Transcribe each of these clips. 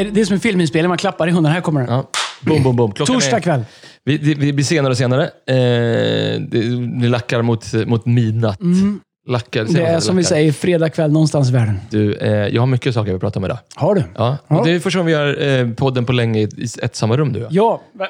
är det som en filminspelning. Man klappar i hunden. Här kommer den. Ja. Boom, boom, boom. Klockan Torsdag är, kväll. vi, det, vi blir senare och senare. Eh, det, det lackar mot, mot midnatt. Lackar, Mm. Det man är som vi lackar? säger, fredag kväll någonstans i världen. Du, eh, jag har mycket saker jag vill prata om idag. Har du? Ja. Ja. Det är första gången vi gör eh, podden på länge i i ett samma rum, du och jag. Ja.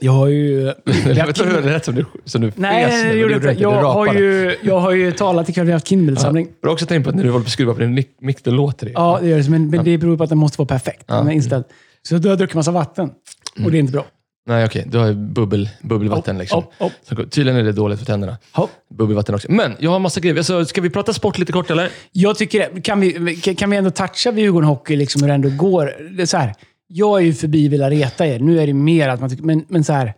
Jag har ju... Jag vet inte om det lät som du, som du Nej, fes det gjorde inte. Jag Du har, ju, jag har ju talat ikväll. Vi har haft Kindle-samling. Jag har också tänkt på att när du håller på att skruva på din mick, då låter det. Ja, det gör det. Men, men det beror på att den måste vara perfekt. Ja. Den är inställd. Så du har druckit massa vatten. Och det är inte bra. Nej, okej. Du har ju bubbel, bubbelvatten. Liksom. Hopp, hopp. Så, tydligen är det dåligt för tänderna. Bubbelvatten också. Men jag har massa grejer. Alltså, ska vi prata sport lite kort, eller? Jag tycker det. Kan vi, kan vi ändå toucha vid Djurgården Hockey, liksom hur det ändå går? Det är så här, jag är ju förbi vilja reta er. Nu är det mer att man tycker... Men, men så här,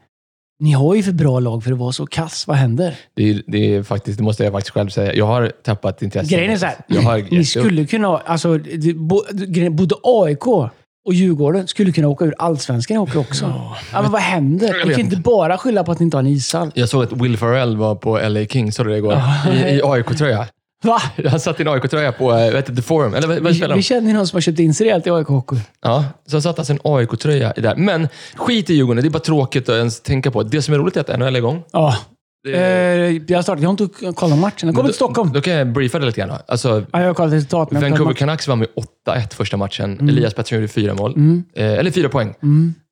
ni har ju för bra lag för att vara så kass. Vad händer? Det, är, det, är faktiskt, det måste jag faktiskt själv säga. Jag har tappat intresse. Grejen är så här, Jag har ni skulle kunna... ha- Alltså, det- bo- grejen- både AIK och Djurgården skulle kunna åka ur allsvenskan i hockey också. Ja, men vad händer? Ni kan inte bara skylla på att ni inte har en ishall. Jag såg att Will Ferrell var på LA Kings, såg du det igår? I, i AIK-tröja. Va? Han satt i en AIK-tröja på eh, det, The Forum. Eller vad, vad Vi, vi känner någon som har köpt in sig rejält i AIK Hockey. Ja, så satt alltså en AIK-tröja där. Men skit i Djurgården, det är bara tråkigt att ens tänka på. Det som är roligt är att NHL är igång. Ja. Det- Eh, jag har startat. Jag har inte kollat matchen. Jag kommer till Stockholm. Då kan jag briefa det lite grann. Alltså, Ja, jag har kollat resultat. Vancouver. Canucks vann med 8-1 första matchen. Mm. Elias Pettersson gjorde fyra mål. Eh, eller fyra poäng.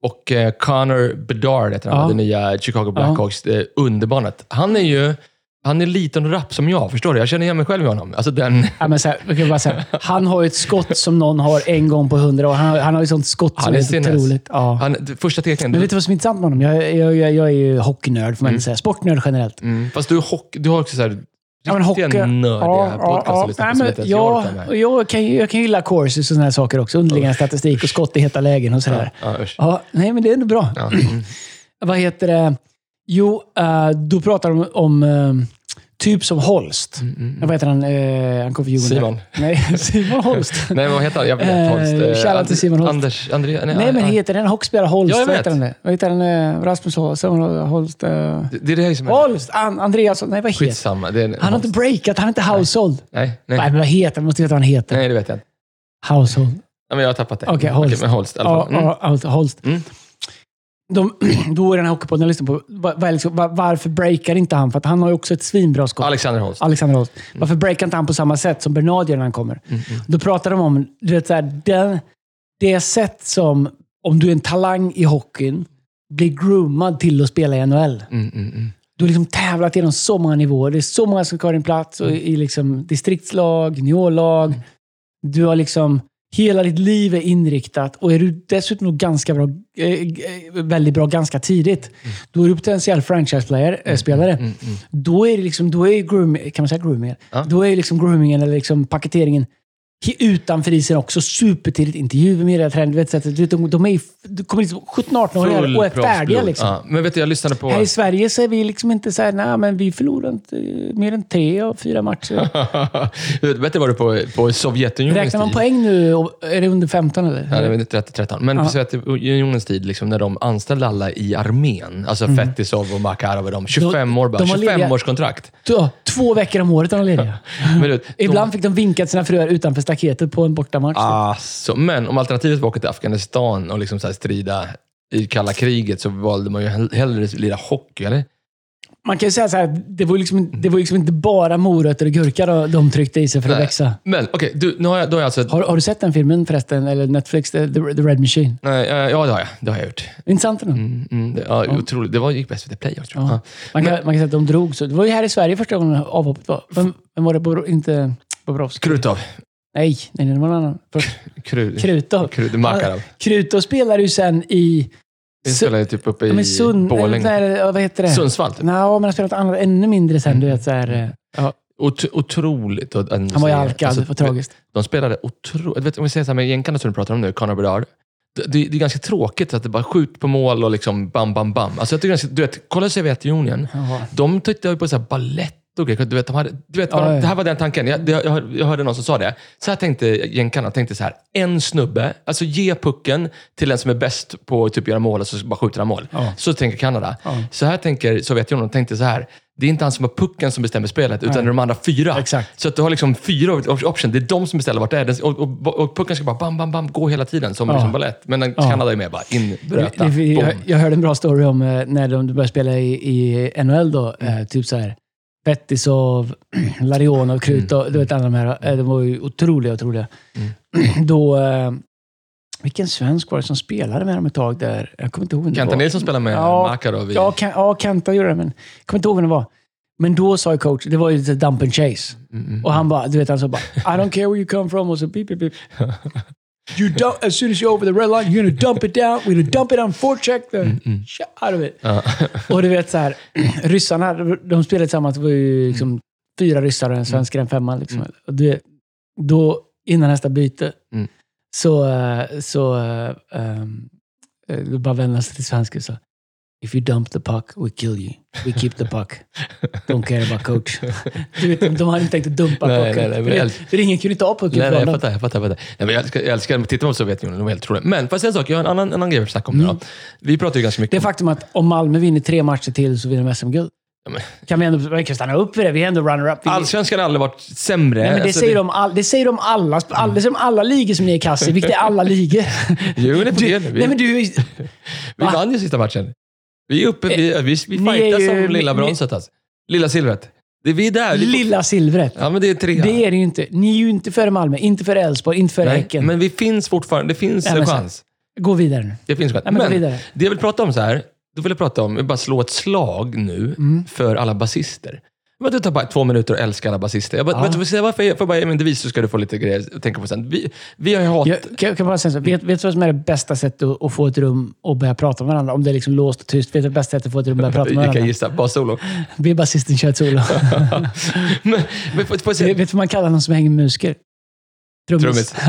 Och eh, Connor Bedard heter han, Ja. det nya Chicago Blackhawks. Ja. Underbarnet. Han är ju han är liten och rapp som jag, förstår du? Jag känner igen mig själv i honom. Alltså den... Ja, men så här, jag kan bara säga, han har ju ett skott som någon har en gång på hundra år. Han har, han har ju sånt skott Han som är är så sinnes. otroligt. Ja. Han, första teckningen... Men vet du vad som är intressant med honom? Jag, jag, jag, jag är ju hockeynörd, får man inte säga. Sportnörd generellt. Mm, fast du, är hock, du har också så här, Ja, men riktiga hockey- nördiga podcasts Nej, som men inte ens jag ja, orkar med. och jag, kan, ju- jag kan gilla courses och sådana här saker också. Underliggande statistik och skott i heta lägen och sådär. Ja, usch. Ja, nej, men det är ändå bra. Ja. Mm. Vad heter det? Jo, eh, då pratar de om eh, typ som Holst. Vad heter han? Uh, han kom från Djurgården. Simon. Nej, Simon Holst. Nej, vad heter han? Jag vet Holst. Shoutout till Simon Holst. Anders... André, nej, Nej, men heter den hockeyspelare Holst? Ja, jag Vad vet. heter han det? Vad heter han? Rasmus Holst? Holst? eh, det, det är det som är... Holst! An Andreasson? Nej, vad heter Skitsamma. Det är en, han? har inte breakat, han är inte household. Nej, Nej, nej. men vad heter han? Måste veta vad han heter. Nej, det vet jag inte. Household. Ja, men jag har tappat det. Okej, Holst. men Holst i alla Ja, fall. Mm. alltså, Holst. Mm. De, då är den här hockeypodden jag lyssnar på. Vad är liksom, var, varför breakar inte han? För att han har ju också ett svinbra skott. Alexander Holst. Alexander Holst. Varför breakar inte han på samma sätt som Bernard gör när han kommer? Mm, Då pratar de om du vet, så här, den, det sätt som, om du är en talang i hockeyn, blir groomad till att spela i NHL. Mm, mm, mm. Du har liksom tävlat genom så många nivåer. Det är så många som ska ha din plats. Och I liksom distriktslag, juniorlag. Du har liksom... Hela ditt liv är inriktat och är du dessutom ganska bra, eh, eh, väldigt bra ganska tidigt, då är du potentiell franchise-spelare. Mm, mm. Då är det liksom, då är grooming, kan man säga grooming? Ja. Då är liksom groomingen eller liksom paketeringen utanför isen också supertidigt. Intervjuer med era tränare. Vet, så att du vet, de, de är, du kommer liksom 17-18 år och är färdiga. Liksom. Ja, men vet du, jag lyssnade på... Här i Sverige så är vi liksom inte så här, nej men vi förlorar inte mer än tre av fyra matcher. vet du vad du på, på Sovjetunionens Räknar man tid? poäng nu, är det under 15 eller? Ja, det är väl 30-13. Men Ja. på Sovjetunionens tid, liksom, när de anställde alla i armén, alltså Fetisov och Makarov och de, 25 år bara. Mm. de var lediga. 25 års kontrakt. Två, två veckor om året är de lediga. Men, vet, Ibland fick de vinkat sina fruar utanför staketet på en bortamatch. Alltså, men om alternativet var att åka till Afghanistan och liksom så strida i kalla kriget så valde man ju hell- hellre lira hockey, eller? Man kan ju säga så här, det var liksom, det var liksom inte bara morötter och gurka då, de tryckte i sig för att Nej. växa. Men okej, nu har jag, då har jag alltså... Har, har du sett den filmen förresten? Eller Netflix, The, The Red Machine? Nej, eh, ja, det har jag. Det har jag gjort. Intressant ändå. Mm, mm, det, ja, Otroligt. Det var, gick bäst SVT Play också, tror jag. Ja. Man, kan, man kan säga att de drog så. Det var ju här i Sverige första gången avhoppet var. Vem, vem var det? Bor, inte Bobrovski? Krutov. Nej, nej, det var någon annan. Först, Krut, Krutov. Makarov. Krutov spelade ju sen i... Vi spelade typ uppe Ja, i men Sund, Borlänge. eller, vad heter det? Sundsvall. Typ. Nej, men han spelade något annat ännu mindre sen. Du vet, så här, eh, ja, Ot otroligt. han var ju alkad, Alltså, vad tragiskt. De spelade otroligt. Om vi säger så här med jänkarna som du pratar om nu, Conor Bedard. Det, det, det är ganska tråkigt att det bara skjut på mål och liksom bam, bam, bam. Alltså jag tycker ganska, du vet, kolla Sovjetunionen. Ja. De tittar ju på så här ballett Dog Echo, du vet, de hade, du vet de, det här var den tanken. Jag, jag, jag hörde- jag någon som sa det. Så här tänkte jänkarna. tänkte så här, en snubbe, alltså ge pucken till den som är bäst på att typ göra mål och så bara skjuter han mål. Ja. Så tänker Kanada. Ja. Så här tänker Sovjetunionen. De tänkte så här, det är inte han som har pucken som bestämmer spelet, utan Nej. det är de andra fyra. Exakt. Så att du har liksom fyra op- option. Det är de som beställer vart det är. Och, och, och pucken ska bara bam, bam, bam gå hela tiden, som Ja. liksom balett. Men den, Ja. Kanada är med bara in, bröta, boom. jag, jag hörde en bra story om eh, när de började spela i, i NHL då. Mm. Typ så här. Pettisov, Larionov, Krutov, du vet alla de här. Eh, de var ju otroliga, otroliga. Mm. Då... Eh, vilken svensk var det som spelade med dem ett tag där? Jag kommer inte ihåg vem det Kenta var. Nilsson spelar med Ja, Makarov i... Ja, Ken- ja, Kenta gjorde det, men jag kommer inte ihåg vem det var. Men då sa ju coach, det var ju lite dump and chase. Mm, mm. Och han bara, du vet, han sa bara I don't care where you come from. Och så beep, beep, beep. You dump, as soon as you're over the red line, you're gonna dump it down. We're gonna dump it on forecheck. The shit out of it. Ja. Och du vet så här, ryssarna, de spelade tillsammans. Det var ju liksom fyra ryssar och en svensk, en femma. Liksom. Och du vet, då, innan nästa byte, Mm. så, eh, så um, då bara vände sig till svenska och sa If you dump the puck, we kill you. We keep the puck. Don't care about coach. Du vet, de hade inte tänkt att dumpa Nej, pucken. nej, nej, för, jag- det, för ingen kunde ta pucken Nej, nej, jag fattar. Jag fattar, jag fattar. Nej, men jag älskar, jag älskar tittar man på Sovjetunionen, de är helt otroliga. Men får jag säga en sak? Jag har en annan, en annan grej vi snackar om nu då. Vi pratar ju ganska mycket Det om... faktum att om Malmö vinner tre matcher till så vinner de SM-guld. Ja, Kan vi ändå vi kan stanna upp vid det? Vi är ändå runner-up. Allsvenskan har aldrig varit sämre. Nej, men det, Alltså, säger de all, det säger de alla, all, det säger de alla ligor som ni är kass i, vilket är alla ligor. Jo, det är på Du, det nej, men du, vi va? vann ju sista matchen. Vi är uppe, vi, vi, vi Ni är fightas ju- om lilla ni- bronset alltså. Lilla silvret. Det är vi är där. Lilla silvret. Ja, men det är tre. Det är det ju inte. Ni är ju inte före Malmö, inte före Elfsborg, inte före Nej, Häcken. men vi finns fortfarande. Det finns Nej, en chans. Gå vidare nu. Det finns chans. Nej, men gå Men vidare. det jag vill prata om så här, då vill jag prata om, jag vill bara slå ett slag nu Mm. för alla basister. Men det tar bara två minuter att älska alla basister. Jag bara, Ja. säga varför jag, jag bara ge mig en devis så ska du få lite grejer att tänka på sen. Vi, vi har ju hat... Jag kan, kan bara säga så, vet, vet du vad som är det bästa sättet att, att få ett rum och börja prata med varandra? Om det är liksom låst och tyst. Vet du det bästa sättet att få ett rum och börja prata med jag kan varandra? gissa. Bara solo. Be basisten köra ett solo. men, men, får jag säga- vet, du vad man kallar någon som hänger med musiker? Trummis.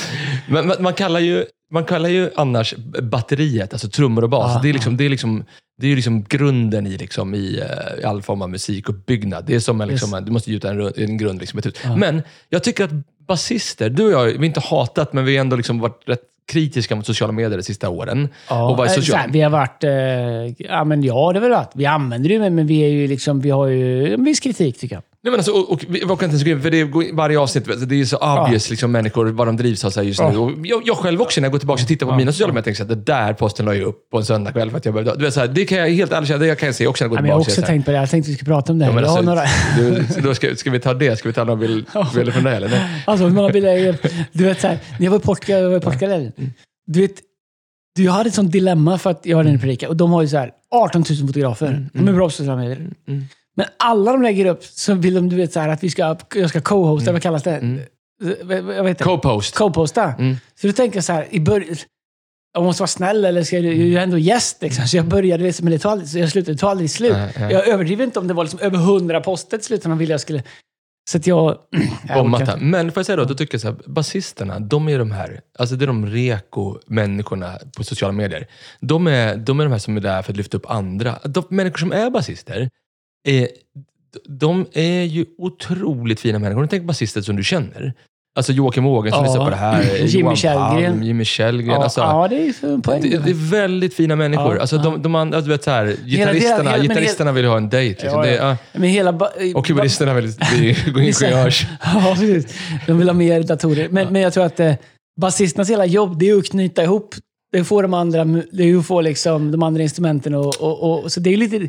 Men man, man, kallar ju, man kallar ju annars batteriet, alltså trummor och bas, Ja, det är liksom, det är liksom, det är ju liksom grunden i, liksom, i, eh, i all form av musik och byggnad. Det är som en, liksom, en- du måste gjuta en, en grund. Liksom, ett hus. Ja. Men jag tycker att basister, du och jag, vi har inte hatat, men vi har ändå liksom varit rätt kritiska mot sociala medier de sista åren. Ja, och eh, social... här, vi har varit... Eh, ja, men ja, det är väl att vi använder det, men, men vi, är ju liksom, vi har ju en viss kritik tycker jag. Nej, men alltså, och, och, vi orkar inte ens för det är varje avsnitt, det är så obvious liksom, människor, vad de drivs av så just nu. Ja. Och jag, jag själv också, när jag går tillbaka och tittar på Ja. mina sociala medier, tänker jag att det där posten la jag upp på en söndagkväll för att jag behövde... Du vet, så här, det kan jag helt ärligt säga, det kan jag se också när jag går Ja, men jag har tillbaka. också så tänkt på det. Jag tänkte vi skulle prata om det. Ja, men alltså, några... du, då ska, ska vi ta det? Ska vi ta några bild, bilder från det? Eller? Nej. Alltså, hur många bilder är Du vet, så här, när jag var i Portugal, jag var i Portugal Mm. du vet, du, hade ett sånt dilemma för att jag var där i predika och de har ju så här 18 000 fotografer. De är bra på sociala medier. Mm. Men alla de lägger upp så vill de, du vet, så här, att vi ska, jag ska co-hosta, Mm. vad kallas det? Jag vet inte. Co-post. Co-posta. Mm. Så då tänker jag så här, i början... Jag måste vara snäll eller ska jag, jag är ju ändå gäst liksom. Så jag började, vet, men det så jag slutade, tog aldrig slut. Nej, nej. Jag överdriver inte om det var liksom över hundra poster till slut. De ville jag skulle... Så att jag... Bommat. Men får jag säga då, då tycker jag så här, basisterna, de är de här, alltså det är de reko-människorna på sociala medier. De är, de är de här som är där för att lyfta upp andra. De människor som är basister, är, de är ju otroligt fina människor. Tänk basister som du känner. Alltså Joakim Ågren som Ja. på det här. Jimmy Johan Källgren. Palm, Jimmy Källgren. Ja, alltså, ja, det är ju en poäng. det, det är väldigt fina människor. Ja, alltså, ja. de, de, andra- du vet så här, gitarristerna, hela- gitarristerna vill ha en dejt. Liksom. Ja, Det, ja. Men hela... ba- Och keyboardisterna vill bli ingenjörs. Ja, precis. De vill ha mer datorer. Men, men jag tror att eh, basisternas hela jobb, det är att knyta ihop. Det är att få de andra, det är att få liksom, de andra instrumenten och, och, och så det är lite...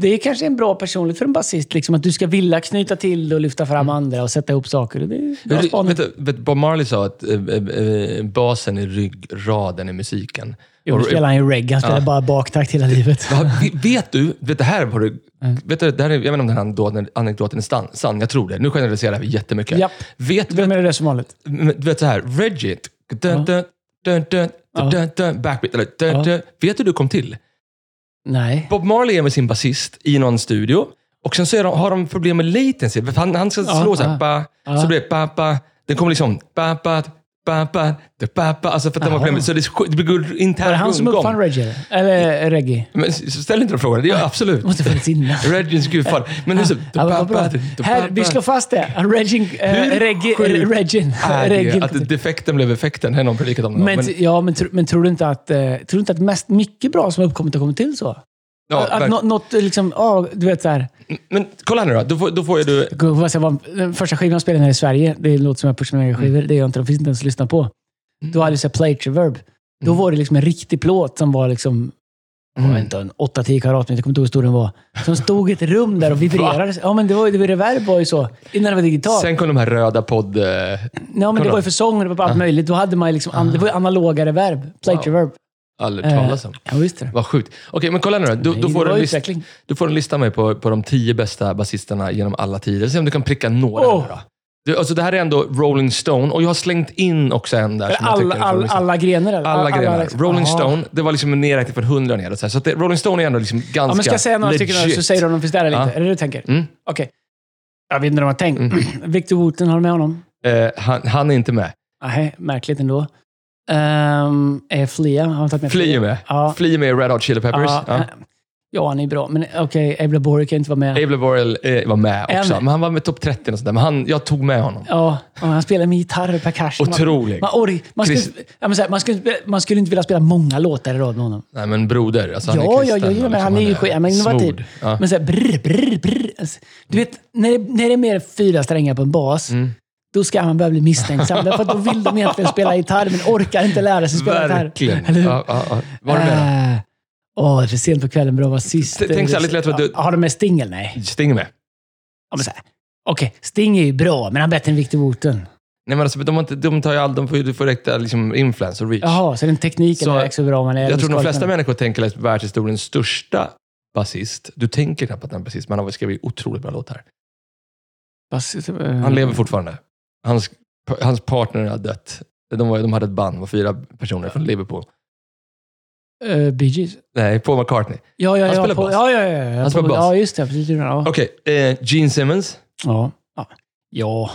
Det är kanske en bra personlighet för en basist, liksom, att du ska vilja knyta till och lyfta fram andra och sätta ihop saker. Det är Vet, du, vet, Bob Marley sa att eh, eh, basen är ryggraden i musiken. Jo, nu spelar han ju reggae. Han spelar Ja. bara baktakt hela livet. Vi- vet du, vet det här, har du, vet du, det här är, jag vet inte om den här anekdoten- är sann, sann, jag tror det. Nu generaliserar vi jättemycket. Japp. Vet, Vem är det som vanligt? du vet så här, Reggie, dun, dun, dun, dun, Ja. dun, dun, backbeat, eller dun, Ja. dun. vet du hur du kom till? Nej. Bob Marley är med sin basist i någon studio och sen så de, har de problem med latency. För Han, han ska Ja, slå så här, ja. ba, Ja. så blir det ba, ba. Den kommer liksom ba, ba, ba, ba, ba, ba. Alltså för att den var klämmig. Så det, det blir intern Var det han som rundgång. uppfann reggae? Eller reggae? Men ställ inte de frågorna. Det är absolut. Det måste funnits innan. Regins gudfar. Men hur så... Här, vi slår fast det. Regin, äh, Hur reggae, sjukt regin. är regin. att defekten blev effekten? Det har någon predikat om. det. Men, ja, men, men tror du inte att, eh, tror du inte att mest, mycket bra som har uppkommit har kommit till så? ja, att något liksom, ja, du vet så här. Men kolla nu då. Då får, då får du... Att jag var- Den första skivan jag spelade här i Sverige, det är en låt som jag pushar med skivor, Mm. det är jag inte, de finns inte ens att lyssna på. Då hade jag plate reverb. Då Mm. var det liksom en riktig plåt som var liksom, jag vet inte, en 8-10 kvadratmeter, jag kommer inte ihåg hur stor den var. Som stod i ett rum där och vibrerade. Ja, men det var, det var reverb var ju så. Innan det var digitalt. Sen kom de här röda podd... Ja, men det var ju för sång och det var på allt möjligt. Då hade man liksom, an, det var ju analoga reverb. Plate Wow. reverb. Aldrig Eh, talas om. Ja, visst det. Vad sjukt. Okej, men kolla nu då. Du, Nej, du, det får var en list, utveckling. du får en lista med på, på de tio bästa basisterna genom alla tider. Se om du kan pricka några Åh. nu då. Du, alltså det här är ändå Rolling Stone och jag har slängt in också en där. som jag Alla, tycker är alla, Rolling Stone. alla grener? eller? Alla grenar. liksom- Rolling Aha. Stone, det var liksom en nedräkning från 100 ner. och Så, här. så att det, Rolling Stone är ändå liksom ganska Ja, men ska jag säga några stycken så säger du om de finns där eller Ja. inte? Är det det du tänker? Mm. Okej. Jag vet inte om de har tänkt. Mm. Victor Wooten, har du med honom? Eh, han, han är inte med. Nej, märkligt ändå. Um, är Flia? Har han tagit med Flea är med. Ja. Flea är med i Red Hot Chili Peppers. Ja, Ja. ja, han är bra. Men okej, Abel Borg kan inte vara med. Abel Borrell eh, var med Är han också, men han var med topp 30 och sånt där. Men han, jag tog med honom. Ja, han spelar med gitarr och percussion. Man- Otrolig. Man, ork, man, skulle, så här, man, skulle, inte- man skulle inte vilja spela många låtar i rad med honom. Nej, men broder. Alltså, han är Ja, ja, kristen ja, ja, och men han är ju ja, men innovativ. Ja. Men såhär brr, brr, brr. Alltså, du vet, när det, när det är mer fyra strängar på en bas, Mm. Då ska man börja bli misstänksam. Därför att då vill de egentligen spela gitarr, men orkar inte lära sig spela gitarr. Verkligen. Ja, ja, ja. Har du med Äh, Åh, det är för sent på kvällen, bra basist. T- tänk så här, lite lätt att du- Har de med Sting eller? Nej. då? Sting med. Ja, men så här. Okej, Sting är ju bra, men han är bättre än Victor Wooten. Nej, men alltså, de, inte, de tar ju all, de får, du får räkta liksom, influence och reach. Jaha, så den tekniken Så- är så bra man är jag tror de flesta människor tänker att världshistoriens största basist. Du tänker knappt att han är basist, men han har skrivit otroligt bra låtar. Basist, eh, Han lever fortfarande. Hans, hans partner har dött. De, var, de hade ett band, det var fyra personer från Liverpool. Uh, Bee Gees? Nej, Paul McCartney. Ja, ja, Han ja. spelar på, bas. ja, ja, ja. ja Han spelar bas. Ja, just det. Precis, ja. Okej, eh, Gene Simmons. Ja. Ja. ja.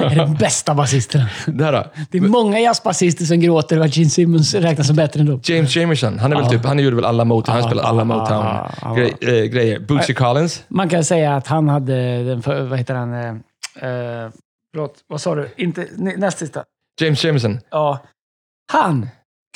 är den bästa basisten. Där då. Det är många jazzbasister som gråter över att Gene Simmons räknas som bättre ändå. James Jamerson. Han, är väl Ja. typ, han gjorde väl alla Motown. Han Ja, spelar alla ja, ja, ja. Motown-grejer. grejer. Bootsy Collins. Man kan säga att han hade, den, för- vad heter han? Eh, eh, förlåt, vad sa du? Inte, nä- näst sista. James Jamerson. Ja. Han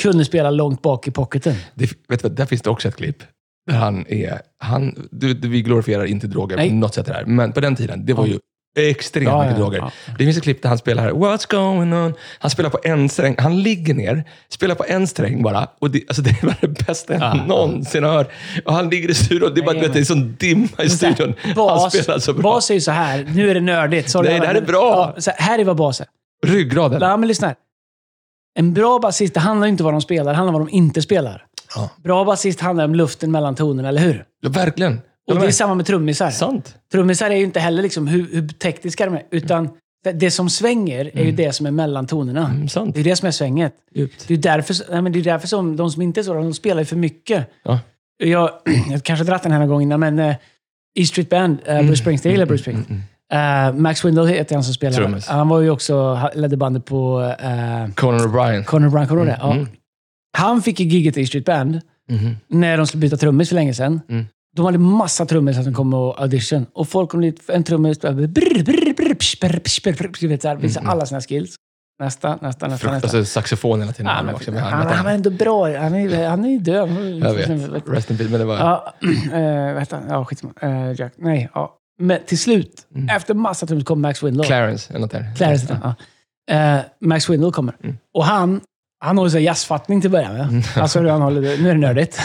kunde spela långt bak i pocketen. Det, vet du där finns det också ett klipp. Där han är... Han, du, du, vi glorifierar inte droger Nej. på något sätt här. Men på den tiden, det var ju extremt Ja, mycket ja, droger. ja. Det finns ett klipp där han spelar här, What's going on? Han spelar på en sträng. Han ligger ner, spelar på en sträng bara. Och det, alltså det var det bästa jag Ja. någonsin har hört. Och han ligger i studion, det är bara vet, det är sån dimma i studion. Han Bas, spelar så bra. bas är ju så här. Nu är det nördigt. Sorry, Nej, det här är bra. Här, här är vad bas är. Ryggraden. Ja, men lyssna här. En bra basist, det handlar inte om vad de spelar, det handlar om vad de inte spelar. Ja. Bra basist handlar om luften mellan tonerna, eller hur? Ja, verkligen. Och det är samma med trummisar. Sant. Trummisar är ju inte heller liksom hur, hur tekniska de är, utan det, som svänger är ju det som är mellan tonerna. Mm, sant. Det är det som är svänget. Djupt. Det är därför, nej, men det är därför som de som inte är så, de spelar ju för mycket. Ja. Jag, jag kanske dratt den här någon gång innan, men uh, E Street Band, uh, Bruce Springsteen, jag gillar Bruce Springsteen. Mm, Uh, Max Windle heter han som spelar. Trummis. Han var ju också, ledde bandet på uh, Conan O'Brien. Conor Brown, kommer du? Mm. Ja. Han fick ju giget i E Street Band Mhm. när de skulle byta trummis för länge sedan. De hade massa trummisar som kom och audition. Och folk kom dit, en trummis brr, brr, brr, psh, psh, alla sina skills. Nästa, nästa, nästa. nästa. Alltså saxofon hela tiden. Ja, men, också, han, han- han var ändå bra. Han är, han är död. Jag vet. Rest in peace. Men det var... Ja, äh, heter han? Ja, skitsamma. Uh, Jack. Nej, ja. Men till slut, Mm. efter massa trummis, kom Max Windle. Clarence, eller något där. Clarence han, ja. Eh, Max Windle kommer. Mm. Och han, han har ju så jazzfattning till att börja med. Alltså hur han håller det. Nu är det nördigt.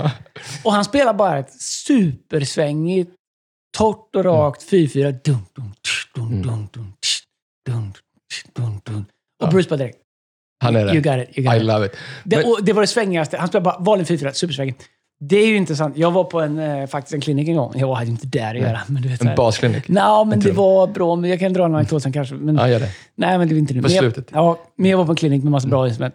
Och han spelar bara ett supersvängigt, torrt och rakt 4-4. Dum, dum, tsch, dum, Mm. tsch, tsch. Ja. Och Bruce bara direkt. Han är You det. got it, you got I it. love it. Det, och det var det svängigaste. Han spelade bara vanlig 4-4, supersvängigt. Det är ju intressant. Jag var på en, eh, faktiskt en klinik en gång. Jag hade inte där att göra. Men du vet, En basklinik. Nå, men Jag det var bra. Men jag kan dra en anekdot sen kanske. Men, Ja, gör det. Nej, men det är inte nu. På Men jag, slutet. ja, men jag var på en klinik med massa bra instrument.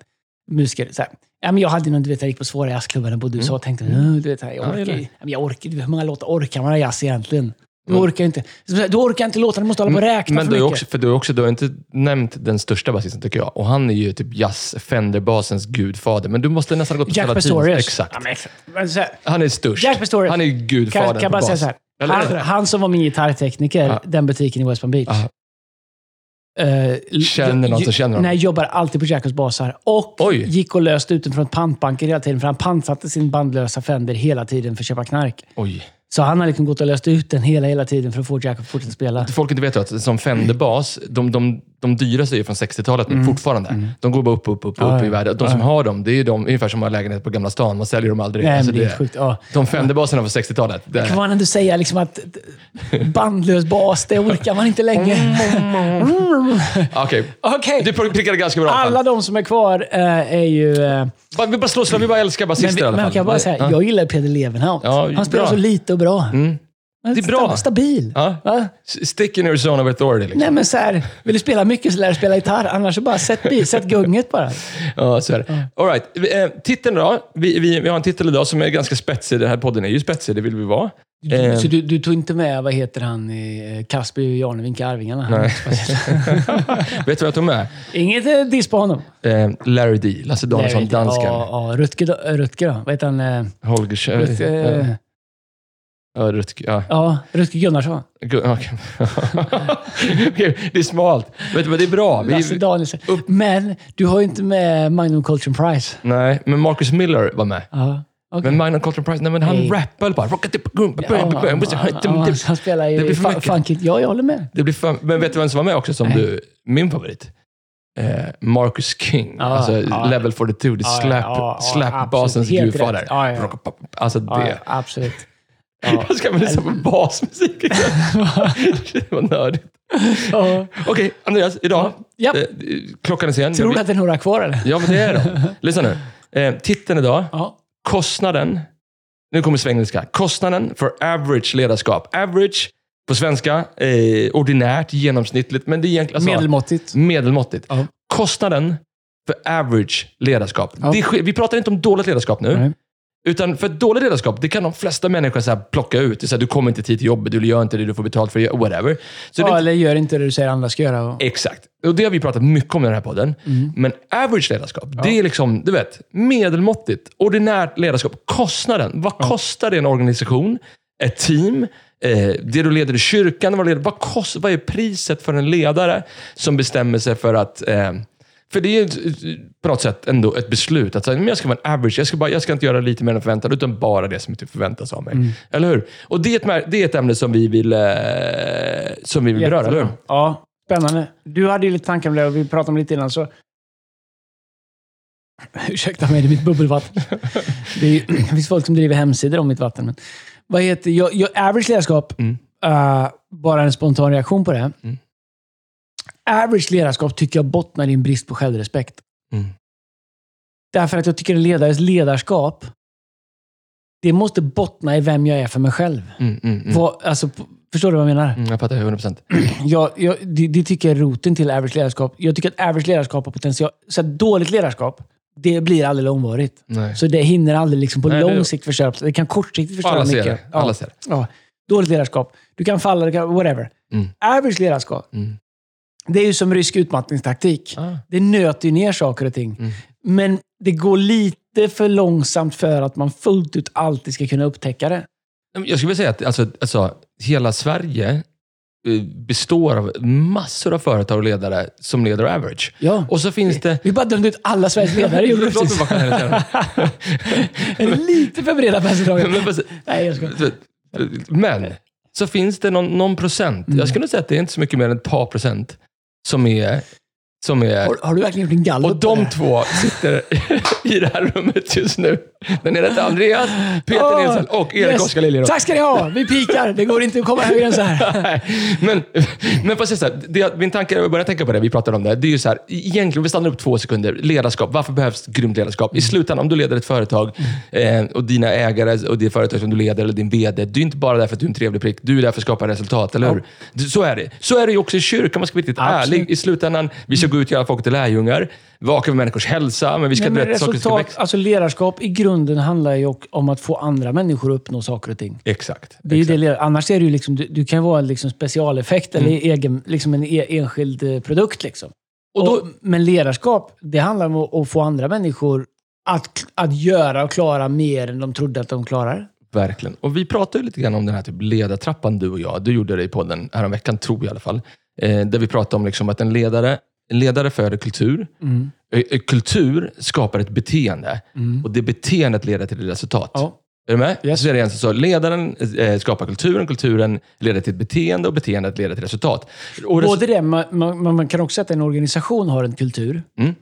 Musiker. Så här. Ja, men jag hade någon, du vet, jag gick på svåra jazzklubbar och bodde i USA och tänkte, "Åh, du vet, jag Mm. Ja, orkar jag ja, jag orkar, hur många låtar orkar man ha jazz egentligen? Du orkar inte. Du orkar inte låta, du måste hålla på och räkna Men för du, mycket. också, för du, också, du har inte nämnt den största basisten, tycker jag. Och han är ju typ jazz Fender-basens gudfader. Men du måste nästan gå på Jack. Pastorius. Exakt. Ja, men exakt. Men här, Han är störst. Jack Pastorius. Han är kan, gudfadern kan på bara säga så här. Han, han som var min gitarrtekniker, Ja. den butiken i West Palm Beach. Eh, Känner någon som känner honom? Nej, jobbar alltid på Jackos basar. Och Oj. gick och löste ut den från pantbanker hela tiden. För han pantsatte sin bandlösa Fender hela tiden för att köpa knark. Oj. Så han har liksom gått och löst ut den hela, hela tiden för att få Jack att fortsätta spela. Folk inte vet att som Fender-bas, de, de, de dyraste är ju från 60-talet nu, fortfarande. De går bara upp, upp, upp, upp Mm. Ja, i ja. världen. De som har dem, det är ju de, ungefär som har lägenhet på Gamla stan. Man säljer dem aldrig. Nej, Alltså, men det är helt sjukt. Ja. De Fender-baserna från 60-talet. det- Kan man ändå säga liksom att bandlös bas, det orkar man inte längre. Okej. Okej. Du prickade ganska bra. alla de som är kvar eh, är ju... Eh, Bara- Vi bara slår slag, vi bara älskar men, basister i alla men fall. jag kan bara säga, Ja. jag gillar Peder Levenhaut. Ja, Han spelar bra. så lite och bra. Mm. Det är bra. sta- Stabil. Ja. Va? Stick in your zone of authority. Liksom. Nej men så här, vill du spela mycket så lär du spela gitarr. Annars så bara sätt, bi, sätt gunget bara. Ja, så är det. All right. Eh, Titeln då? Vi, vi, vi har en titel idag som är ganska spetsig. Den här podden är ju spetsig, det vill vi vara. Eh, Så du, du tog inte med, vad heter han, i eh, Kasper och Jarnevink i Arvingarna? Nej. Vet du vad jag tog med? Inget eh, diss på honom. Eh, Larry D. Lasse Danielsson, dansken. Ja, ja, Rutger, Rutger då? Vad heter han? eh, Holger. Rutger, eh, Ja, Rutger. Ja. ja, Rutger Gunnarsson. Gu-. Okej, det är smalt. Vad, det är bra. Lasse Vi, Danielsson. upp- Men du har ju inte med Magnum Culture Prize. nej, men Marcus Miller var med. Ja, okej. Men Magnum Culture Prize, nej men han Nej. rappade bara. Han spelar ju Det blir för funkigt. Ja, jag håller med. Det blir för, men vet du vem som var med också som du, min favorit? Eh, Marcus King. Ja, alltså ja. Level 42. Det Ja, slap, ja, slapbasens. Helt gudfader. rätt. Ja. Alltså det. absolut. Ja. Jag ska väl lyssna på basmusik Det var nördigt. Ja. Okej, Andreas. Idag. Ja. Eh, klockan är sen. Tror du att det är några kvar eller? Ja, men det är de. Lyssna nu. Eh, titeln idag. Ja. Kostnaden. Nu kommer svengelska. Kostnaden för average ledarskap. Average på svenska. Eh, ordinärt, genomsnittligt. Men det är egentligen... Alltså, Medelmåttigt. Medelmåttigt. Kostnaden för average ledarskap. Det vi pratar inte om dåligt ledarskap nu. Nej. Utan för ett dåligt ledarskap, det kan de flesta människor så plocka ut. Det är så här, du kommer inte tid till jobbet, du gör inte det du får betalt för, det, whatever. Så det, Ja, eller gör inte det du säger andra ska göra. Exakt. Och det har vi pratat mycket om i den här podden. Mm. Men average ledarskap, det är liksom, du vet, medelmåttigt. Ordinärt ledarskap. Kostnaden. Vad kostar det en organisation? Ett team? Eh, det du leder i kyrkan? Vad, leder, vad, kost, vad är priset för en ledare som bestämmer sig för att... Eh, för det är på något sätt ändå ett beslut. Att säga, men jag ska vara en average. Jag ska, bara, jag ska inte göra lite mer än förväntat, utan bara det som typ förväntas av mig. Mm. Eller hur? Och det är ett, det är ett ämne som vi vill, eh, som vi vill beröra, eller hur? Ja, spännande. Du hade ju lite tankar om det och vi pratade om det lite innan. Så... Ursäkta mig, det är mitt bubbelvatten. Det, är, ju- det finns folk som driver hemsidor om mitt vatten. Men vad heter, jag, jag, average ledarskap, Mm. eh, bara en spontan reaktion på det. Mm. Average ledarskap tycker jag bottnar i en brist på självrespekt. Mm. Därför att jag tycker en ledares ledarskap, det måste bottna i vem jag är för mig själv. Mm, mm, mm. Vad, alltså, förstår du vad jag menar? Mm, jag fattar 100%. Jag, jag, det, det tycker jag är roten till average ledarskap. Jag tycker att average ledarskap har potential. Så att dåligt ledarskap, det blir aldrig långvarigt. Nej. Så det hinner aldrig liksom på Nej, lång det- sikt förstöra. Det kan kortsiktigt förstöra Alla ser mycket. det. Alla ser det. Ja. Dåligt ledarskap. Du kan falla, du kan, whatever. Mm. Average ledarskap, Mm. Det är ju som rysk utmattningstaktik. Ah. Det nöter ju ner saker och ting. Mm. Men det går lite för långsamt för att man fullt ut alltid ska kunna upptäcka det. Jag skulle vilja säga att alltså, alltså, hela Sverige eh, består av massor av företag och ledare som leder average. Ja. Och så finns det... Vi bara dömde ut alla Sveriges ledare. gjorde precis. Är lite för breda penseldrag? Men. Nej, jag ska. Men, så finns det någon, någon procent. Mm. Jag skulle säga att det är inte så mycket mer än ett par procent som är... Som är Har, har du verkligen gjort en gallup och de två sitter i det här rummet just nu. Den ena heter Andreas, Peter Åh, Nilsson och Erik yes. Oskar Liljeroth. Tack ska ni ha! Vi pikar. Det går inte att komma högre än så här. Men, men säga så här, det, min tanke, jag började tänka på det, vi pratade om det. Det är ju så här, egentligen, vi stannar upp två sekunder. Ledarskap. Varför behövs grymt ledarskap? I slutändan, om du leder ett företag eh, och dina ägare och det företag som du leder, eller din VD, du är inte bara där för att du är en trevlig prick. Du är där för att skapa resultat, eller hur? Du- Så är det. Så är det ju också i kyrkan, man ska vara riktigt Absolut. ärlig. I slutändan, vi ska gå ut och göra folk till lärjungar. Vaka över människors hälsa, men vi ska Nej, men rätt resultat, alltså ledarskap i grunden handlar ju om att få andra människor att uppnå saker och ting. Exakt. Det är exakt. det, annars är det ju liksom, du, du kan vara en liksom specialeffekt eller egen, liksom en e, enskild eh, produkt. Liksom. Och då- Och men ledarskap, det handlar om att, att få andra människor att, att göra och klara mer än de trodde att de klarar. Verkligen. Och vi pratade lite grann om den här typ ledartrappan, du och jag. Du gjorde det i podden häromveckan, tror jag i alla fall. Eh, där vi pratade om liksom att en ledare, en ledare föder kultur. Eh, kultur skapar ett beteende. Och det beteendet leder till ett resultat. Ja. Är du med? Yes. Så är det egentligen så. Ledaren eh, skapar kulturen, kulturen leder till ett beteende och beteendet leder till resultat. Och resu- Både det, man, man, man kan också säga att en organisation har en kultur Mm.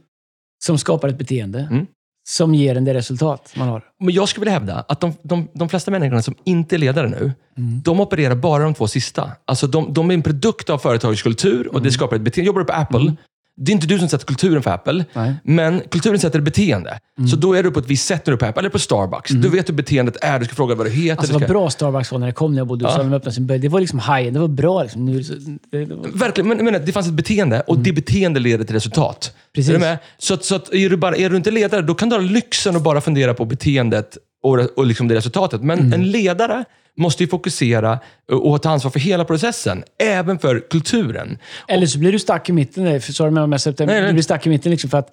som skapar ett beteende Mm. som ger en det resultat man har. Men jag skulle vilja hävda att de, de, de flesta människorna som inte är ledare nu, Mm. de opererar bara de två sista. Alltså de, de är en produkt av företagets kultur och det Mm. skapar ett beteende. Jobbar du på Apple, det är inte du som sätter kulturen för Apple, Nej. men kulturen sätter beteende. Mm. Så då är du på ett visst sätt när du är på Apple, eller på Starbucks. Du vet hur beteendet är, du ska fråga vad du heter. Alltså du vad ska... bra Starbucks var när det kom när jag bodde i USA. Ja. när de öppnade sin. Det var liksom high Det var bra. Liksom. Nu, det det, det var... Verkligen, men, men det fanns ett beteende och det beteende leder till resultat. Mm. Precis. Är du med? Så, att, så att är, du bara, är du inte ledare, då kan du ha lyxen att bara fundera på beteendet och, och liksom det resultatet. Men Mm. en ledare måste ju fokusera och, ta ansvar för hela processen, även för kulturen. Eller så blir du stack i mitten. där, för- Sorry om jag det. Nej, nej. Du blir stack i mitten liksom för att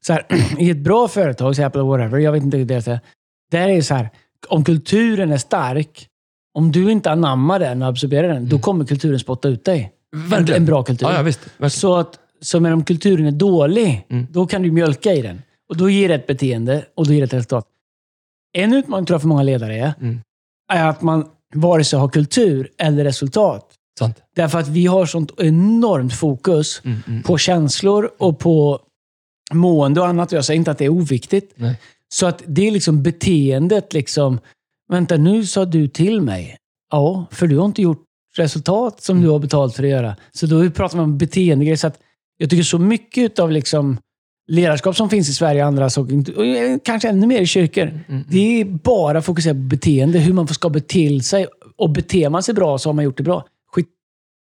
så här, i ett bra företag, så Apple eller whatever, jag vet inte hur det är. Där är det så här, om kulturen är stark, om du inte anammar den och absorberar den, då kommer kulturen spotta ut dig. En, Verkligen. en bra kultur. Ja, ja, visst. Verkligen. Så, att, så men om kulturen är dålig, Mm. då kan du mjölka i den. Och då ger det ett beteende och då ger det ett resultat. En utmaning tror jag för många ledare är, Mm. Är att man vare sig har kultur eller resultat. Sant. Därför att vi har sånt enormt fokus Mm, mm. på känslor och på mående och annat. Jag säger inte att det är oviktigt. Nej. Så att det är liksom beteendet. liksom. Vänta, nu sa du till mig. Ja, för du har inte gjort resultat som du har betalt för att göra. Så då pratar man om beteendegrejer. Så att jag tycker så mycket av liksom ledarskap som finns i Sverige och andra och kanske ännu mer i kyrkor. Det är bara fokuserat på beteende. Hur man ska bete sig. Och beter man sig bra så har man gjort det bra. Skit,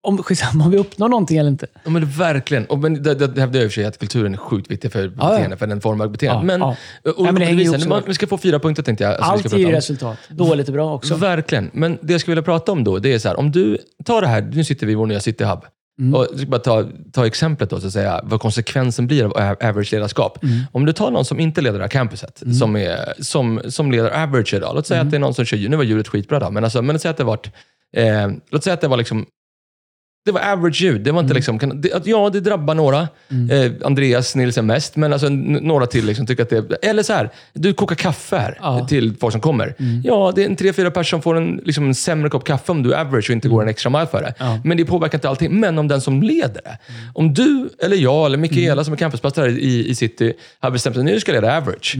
om, skitsamma om vi uppnår någonting eller inte. Ja, men verkligen. Och, men det, det, det hävdar jag i och för sig att kulturen är sjukt viktig för ja. beteende, för den formar beteende. Ja, men, ja. Och, Nej, men det hänger ihop man, vi ska få fyra punkter tänkte jag. Allt ger ju resultat. Dåligt och bra också. Verkligen. Men det jag skulle vilja prata om då, det är så här, om du tar det här, nu sitter vi i vår nya City Hub. Mm. Och jag ska bara ta, ta exemplet då, så att säga, vad konsekvensen blir av average-ledarskap. Mm. Om du tar någon som inte leder det här campuset, som, är, som, som leder average idag. Låt säga Mm. att det är någon som kör, nu var ljudet skitbra då, men, alltså, men låt säga att det var, eh, låt säga att det var liksom det var average ljud. Det var inte liksom, kan, det, att, ja, det drabbar några. Eh, Andreas Nilsen mest, men alltså, n- några till liksom tycker att det... Eller så här, du kokar kaffe här Ja. till folk som kommer. Ja, det är en tre, fyra personer som får en, liksom, en sämre kopp kaffe om du är average och inte går en extra mile för det. Ja. Men det påverkar inte allting. Men om den som leder det. Om du, eller jag, eller Mikaela som är campuspastor här i, i City, har bestämt att nu ska jag leda average.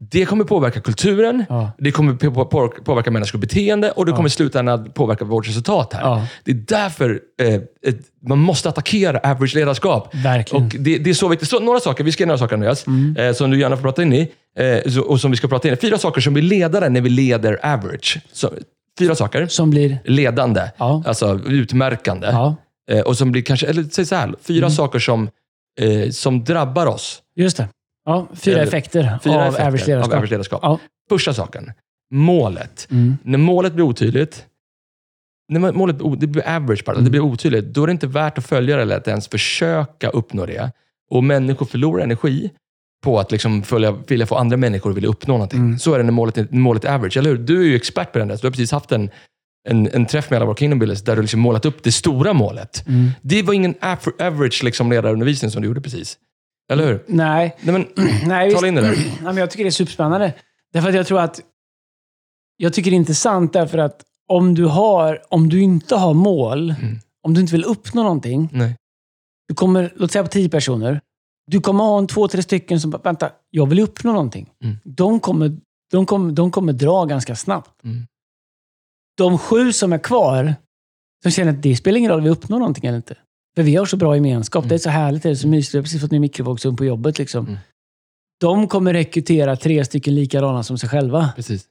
Det kommer påverka kulturen, Ja. det kommer på- på- påverka människors beteende och det kommer i slutändan påverka vårt resultat här. Ja. Det är därför eh, man måste attackera average-ledarskap. Och det, det är så viktigt. Så, några saker, vi ska göra några saker Andreas, Mm. eh, som du gärna får prata in i. Eh, så, och som vi ska prata in i. Fyra saker som vi ledare när vi leder average. Så, fyra saker. Som blir... Ledande, Ja. alltså utmärkande. Ja, Eh, och som blir kanske, eller säg så här, fyra Mm. saker som, eh, som drabbar oss. just det. Ja, fyra Eller- effekter Fyra av effekter average ledarskap. Av average ledarskap. Ja. Första saken, målet. Mm. När målet blir otydligt, när målet det blir average bara, det blir otydligt, då är det inte värt att följa det eller att ens försöka uppnå det. Och människor förlorar energi på att liksom följa, vilja få andra människor att vilja uppnå någonting. Så är det när målet, målet är average, eller hur? Du är ju expert på det. Du har precis haft en, en, en träff med alla våra Kingdom Builders där du liksom målat upp det stora målet. Det var ingen average liksom ledarundervisning som du gjorde precis. Eller hur? Nej, Nej, men, nej tala in det där. Nej, men jag tycker det är superspännande. Därför att jag tror att... Jag tycker det är intressant därför att om du, har, om du inte har mål, Mm. om du inte vill uppnå någonting, Nej. du kommer, låt säga på tio personer, du kommer ha en två, tre stycken som bara, vänta, jag vill uppnå någonting. Mm. De, kommer, de, kommer, de kommer dra ganska snabbt. Mm. De sju som är kvar, som känner att det spelar ingen roll om vi uppnår någonting eller inte. För vi har så bra gemenskap. Det är så härligt, det är så mysigt. Jag har precis fått ny mikrovågsugn på jobbet. Liksom. Mm. De kommer rekrytera tre stycken likadana som sig själva. Precis.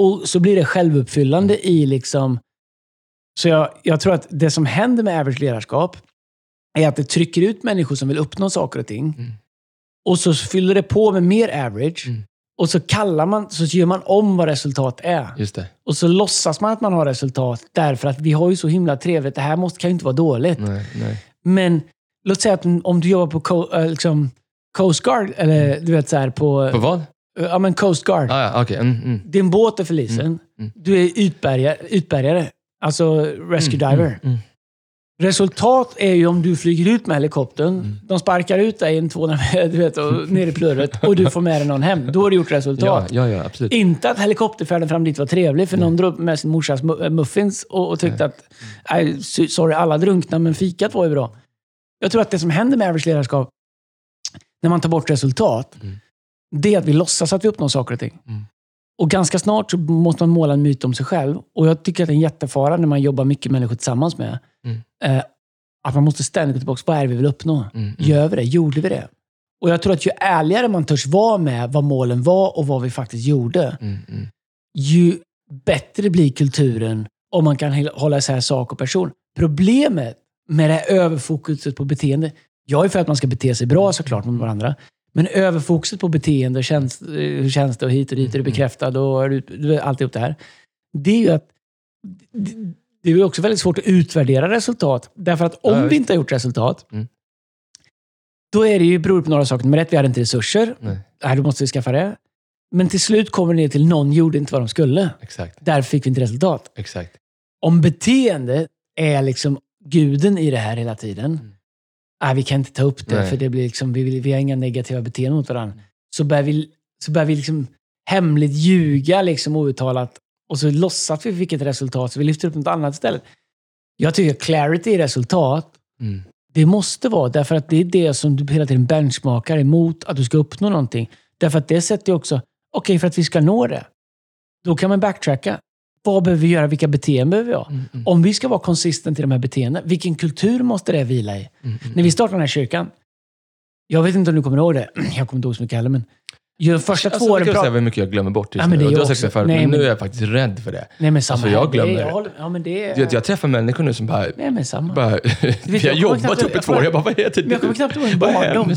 Och så blir det självuppfyllande i liksom... Så jag, jag tror att det som händer med average ledarskap är att det trycker ut människor som vill uppnå saker och ting. Mm. Och så fyller det på med mer average. Mm. Och så kallar man, så gör man om vad resultat är. Just det. Och så låtsas man att man har resultat därför att vi har ju så himla trevligt. Det här måste, kan ju inte vara dåligt. Nej, nej. Men låt säga att om du jobbar på co- äh, liksom, Coast Guard, eller du vet så här på... På vad? Ja, men Coast Guard. Ah, ja, okej. Mm, mm. Din båt är förlisen. Mm, mm. Du är utbärgare, utbärgare. Alltså rescue Mm, diver. Resultat är ju om du flyger ut med helikoptern. Mm. De sparkar ut dig en 200 meter, du vet, och ner i plurret och du får med dig någon hem. Då har du gjort Ja, resultat. ja, ja, absolut. Inte att helikopterfärden fram dit var trevlig, för Mm. någon drog upp med sin morsas mu- muffins och, och tyckte att nej, sorry, alla drunknar, men fikat var ju bra. Jag tror att det som händer med average ledarskap, när man tar bort resultat, Mm. det är att vi låtsas att vi uppnår saker och ting. Mm. Och ganska snart så måste man måla en myt om sig själv. Och jag tycker att det är en jättefara när man jobbar mycket människor tillsammans med. Mm. Eh, att man måste ständigt gå tillbaka. Vad är det vi vill uppnå? Mm, mm. Gör vi det? Gjorde vi det? Och jag tror att ju ärligare man törs vara med vad målen var och vad vi faktiskt gjorde, Mm, mm. ju bättre blir kulturen om man kan hålla isär sak och person. Problemet med det här överfokuset på beteende, jag är för att man ska bete sig bra såklart mot varandra, men överfokuset på beteende, och känns, eh, hur känns det och hit och dit, är du bekräftad och alltihop det här. Det är ju att det, det är också väldigt svårt att utvärdera resultat. Därför att om Ja, vi inte har gjort resultat, Mm. då är det ju beror på några saker. Nummer ett, vi hade inte resurser. Nej, Nej, då måste vi skaffa det. Men till slut kommer det ner till någon gjorde inte vad de skulle. exakt. Därför fick vi inte resultat. Exakt. Om beteende är liksom guden i det här hela tiden. Mm. Nej, vi kan inte ta upp det Nej. för det blir liksom, vi, vill, vi har inga negativa beteenden mot varandra. Så börjar vi, så börjar vi liksom hemligt ljuga liksom outtalat och så låtsas vi fick ett resultat så vi lyfter upp något annat istället. Jag tycker clarity i resultat, Mm. det måste vara därför att det är det som du hela tiden benchmarkar emot att du ska uppnå någonting. Därför att det sätter ju också, okej för att vi ska nå det, då kan man backtracka. Vad behöver vi göra? Vilka beteenden behöver vi ha? Mm, mm, Om vi ska vara konsistent i de här beteendena, vilken kultur måste det vila i? mm, mm. När vi startade den här kyrkan, jag vet inte om du kommer ihåg det, jag kommer inte ihåg så mycket heller, men ju första Alltså, två jag åren... kan pra- säga hur mycket jag glömmer bort. just Ja, men nu. det är Och du har jag sagt det förut, men nu är jag faktiskt rädd för det. Nej, men samma Alltså, jag här. Det glömmer. jag håller, ja, men det är... Du vet, jag träffar människor nu som bara... Nej, men samma. bara vi har jag jobbat upp i två år. Jag bara, vad heter det? Jag kommer knappt ihåg Vad barndom.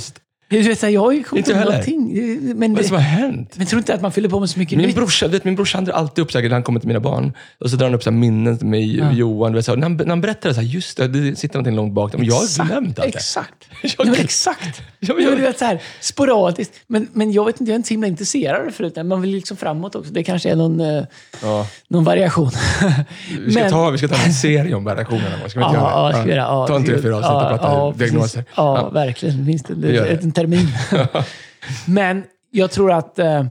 Vet, jag har ju kommit Inte på någonting. Men, Vad är det som har hänt? men tror inte att man fyller på med så mycket Min nytt? brorsa, vet, min brorsa drar alltid upp säkert när han kommer till mina barn. Och så drar han upp så här minnen med Ja. Johan. Du vet, så, här, när, han, när han berättar det, så här, just det, det sitter någonting långt bak. Men jag har glömt allt. Exakt. Jag Ja, men exakt. Ja, Ja, men jag- du vet, så här, sporadiskt. Men, men jag vet inte, jag är inte så himla intresserad av det förut. Man vill liksom framåt också. Det kanske är någon, eh, Ja. någon variation. Vi ska, Men- ta, vi ska ta en serie om variationerna. Ska vi inte Ja, göra det? Ja, Ta en tre, fyra avsnitt och prata diagnoser. Ja, verkligen. Minst det. Termin. Men jag tror att eh,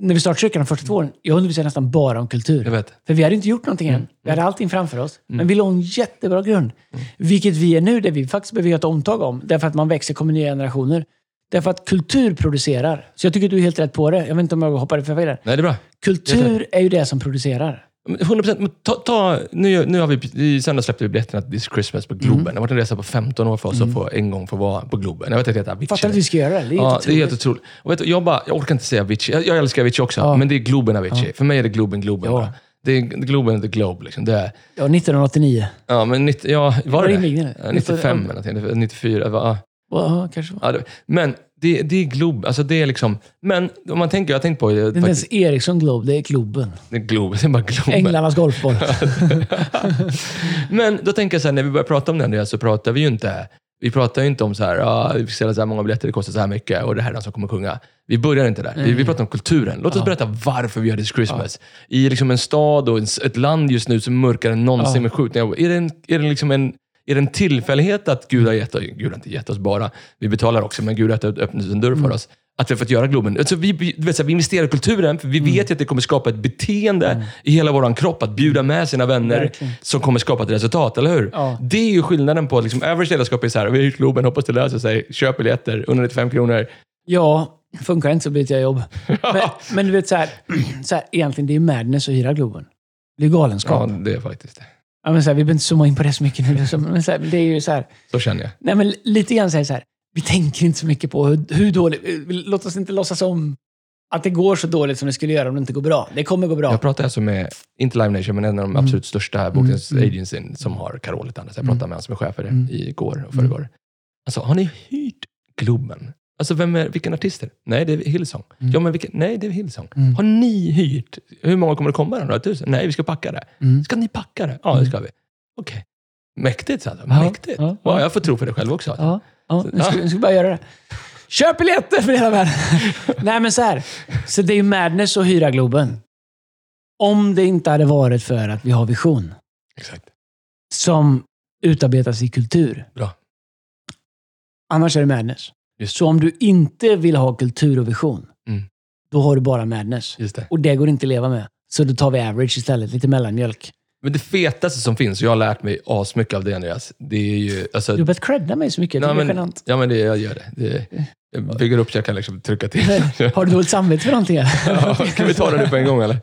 när vi startade kyrkan de första två åren, jag undervisade nästan bara om kultur. Jag vet. För vi hade inte gjort någonting än. Mm. Vi hade allting framför oss. Men vi låg en jättebra grund. Vilket vi är nu, där vi faktiskt behöver göra ett omtag om. Därför att man växer, kommer nya generationer. Därför att kultur producerar. Så jag tycker att du är helt rätt på det. Jag vet inte om jag hoppade för fel. Nej, det är bra. Kultur är ju det som producerar. Men 100 procent. Nu, nu har vi, I söndag släppte vi biljetterna till This Christmas på Globen. Det har varit en resa på 15 år för oss att få en gång få vara på Globen. Jag vet att det heter Avicii. Fattar att vi ska göra det? Det är Ja, det är helt otroligt. Och vet du, jag, bara, jag orkar inte säga Avicii. Jag, jag älskar Avicii också, Ja. men det är Globen Avicii. För mig är det Globen Globen. Ja. Det är Globen the Globe. Liksom. Det är, Ja, 1989. ja, men 90, ja, var det det det? invigningen? Ja, 95 eller någonting. 94. va? Ja, kanske. Ja, det, men det, det är Globen. Alltså det är liksom... Men om man tänker, jag har tänkt på det. Det är inte ens Ericsson Globe, det är Globen. det är Globen. Det är bara Globen. Änglarnas golfboll. Men då tänker jag så här, när vi börjar prata om det Andreas, så pratar vi ju inte vi pratar ju inte om så här, ah, vi fick sälja så här många biljetter, det kostar så här mycket och det här är den som kommer sjunga. Vi börjar inte där. Vi, vi pratar om kulturen. Låt oss berätta varför vi gör This Christmas. I liksom en stad och en, s- ett land just nu som är mörkare än någonsin med skjutningar. Är det, en, är, det liksom en, är det en tillfällighet att Gud har gett oss, Gud har inte gett oss bara, vi betalar också, men Gud har öppnat en dörr för Mm. oss. Att vi har fått göra Globen. Alltså vi, du vet, så här, vi investerar i kulturen, för vi Mm. vet att det kommer skapa ett beteende i hela vår kropp, att bjuda med sina vänner Verkligen. som kommer skapa ett resultat, eller hur? Ja. Det är ju skillnaden på liksom, average ledarskap är så här, vi har hyrt Globen, hoppas det löser sig, köp biljetter, 195 kronor. Ja, funkar inte så byter jag jobb. Men, men du vet, så här, så här, egentligen det är ju madness att hyra Globen. Det är galenskap. Ja, det är faktiskt det. Ja, men så här, vi behöver inte zooma in på det så mycket nu. Men så här, det är ju så här, Så känner jag. nej, men lite grann så här, så här, vi tänker inte så mycket på hur, hur dåligt... Låt oss inte låtsas om att det går så dåligt som det skulle göra om det inte går bra. Det kommer gå bra. Jag pratar alltså med, inte Live Nation, men en av de absolut största bokningsagencyn mm. som har Anders. Jag pratade med han som är chef för det Mm. igår och förrgår. Alltså, har ni hyrt Globen? Alltså, vem är, vilken artist är det? Nej, det är Hillsong. Mm. Ja, men vilken, nej, det är Hillsong. Har ni hyrt? Hur många kommer det komma? Några tusen? Nej, vi ska packa det. Mm. Ska ni packa det? Ja, det ska vi. Okej. Mäktigt, sa Ja, Mäktigt. ja, Ja, ja. jag får tro på det själv också. Ja, ja nu, ska, nu ska vi bara göra det. Köp biljetter för hela världen! Nej, men så här. Så det är ju madness att hyra Globen. Om det inte hade varit för att vi har vision Exakt. som utarbetas i kultur. Bra. Annars är det madness. Just. Så om du inte vill ha kultur och vision, Mm. då har du bara madness. Det. Och det går inte att leva med. Så då tar vi average istället, lite mellanmjölk. Men det fetaste som finns, och jag har lärt mig asmycket av det Andreas, det är ju... Alltså, Du har börjat credda mig så mycket. Jag Nej, det är ja, men det, jag gör det. det jag bygger upp så jag kan liksom trycka till. Har du dåligt samvete för någonting? ja, kan vi ta det nu på en gång eller?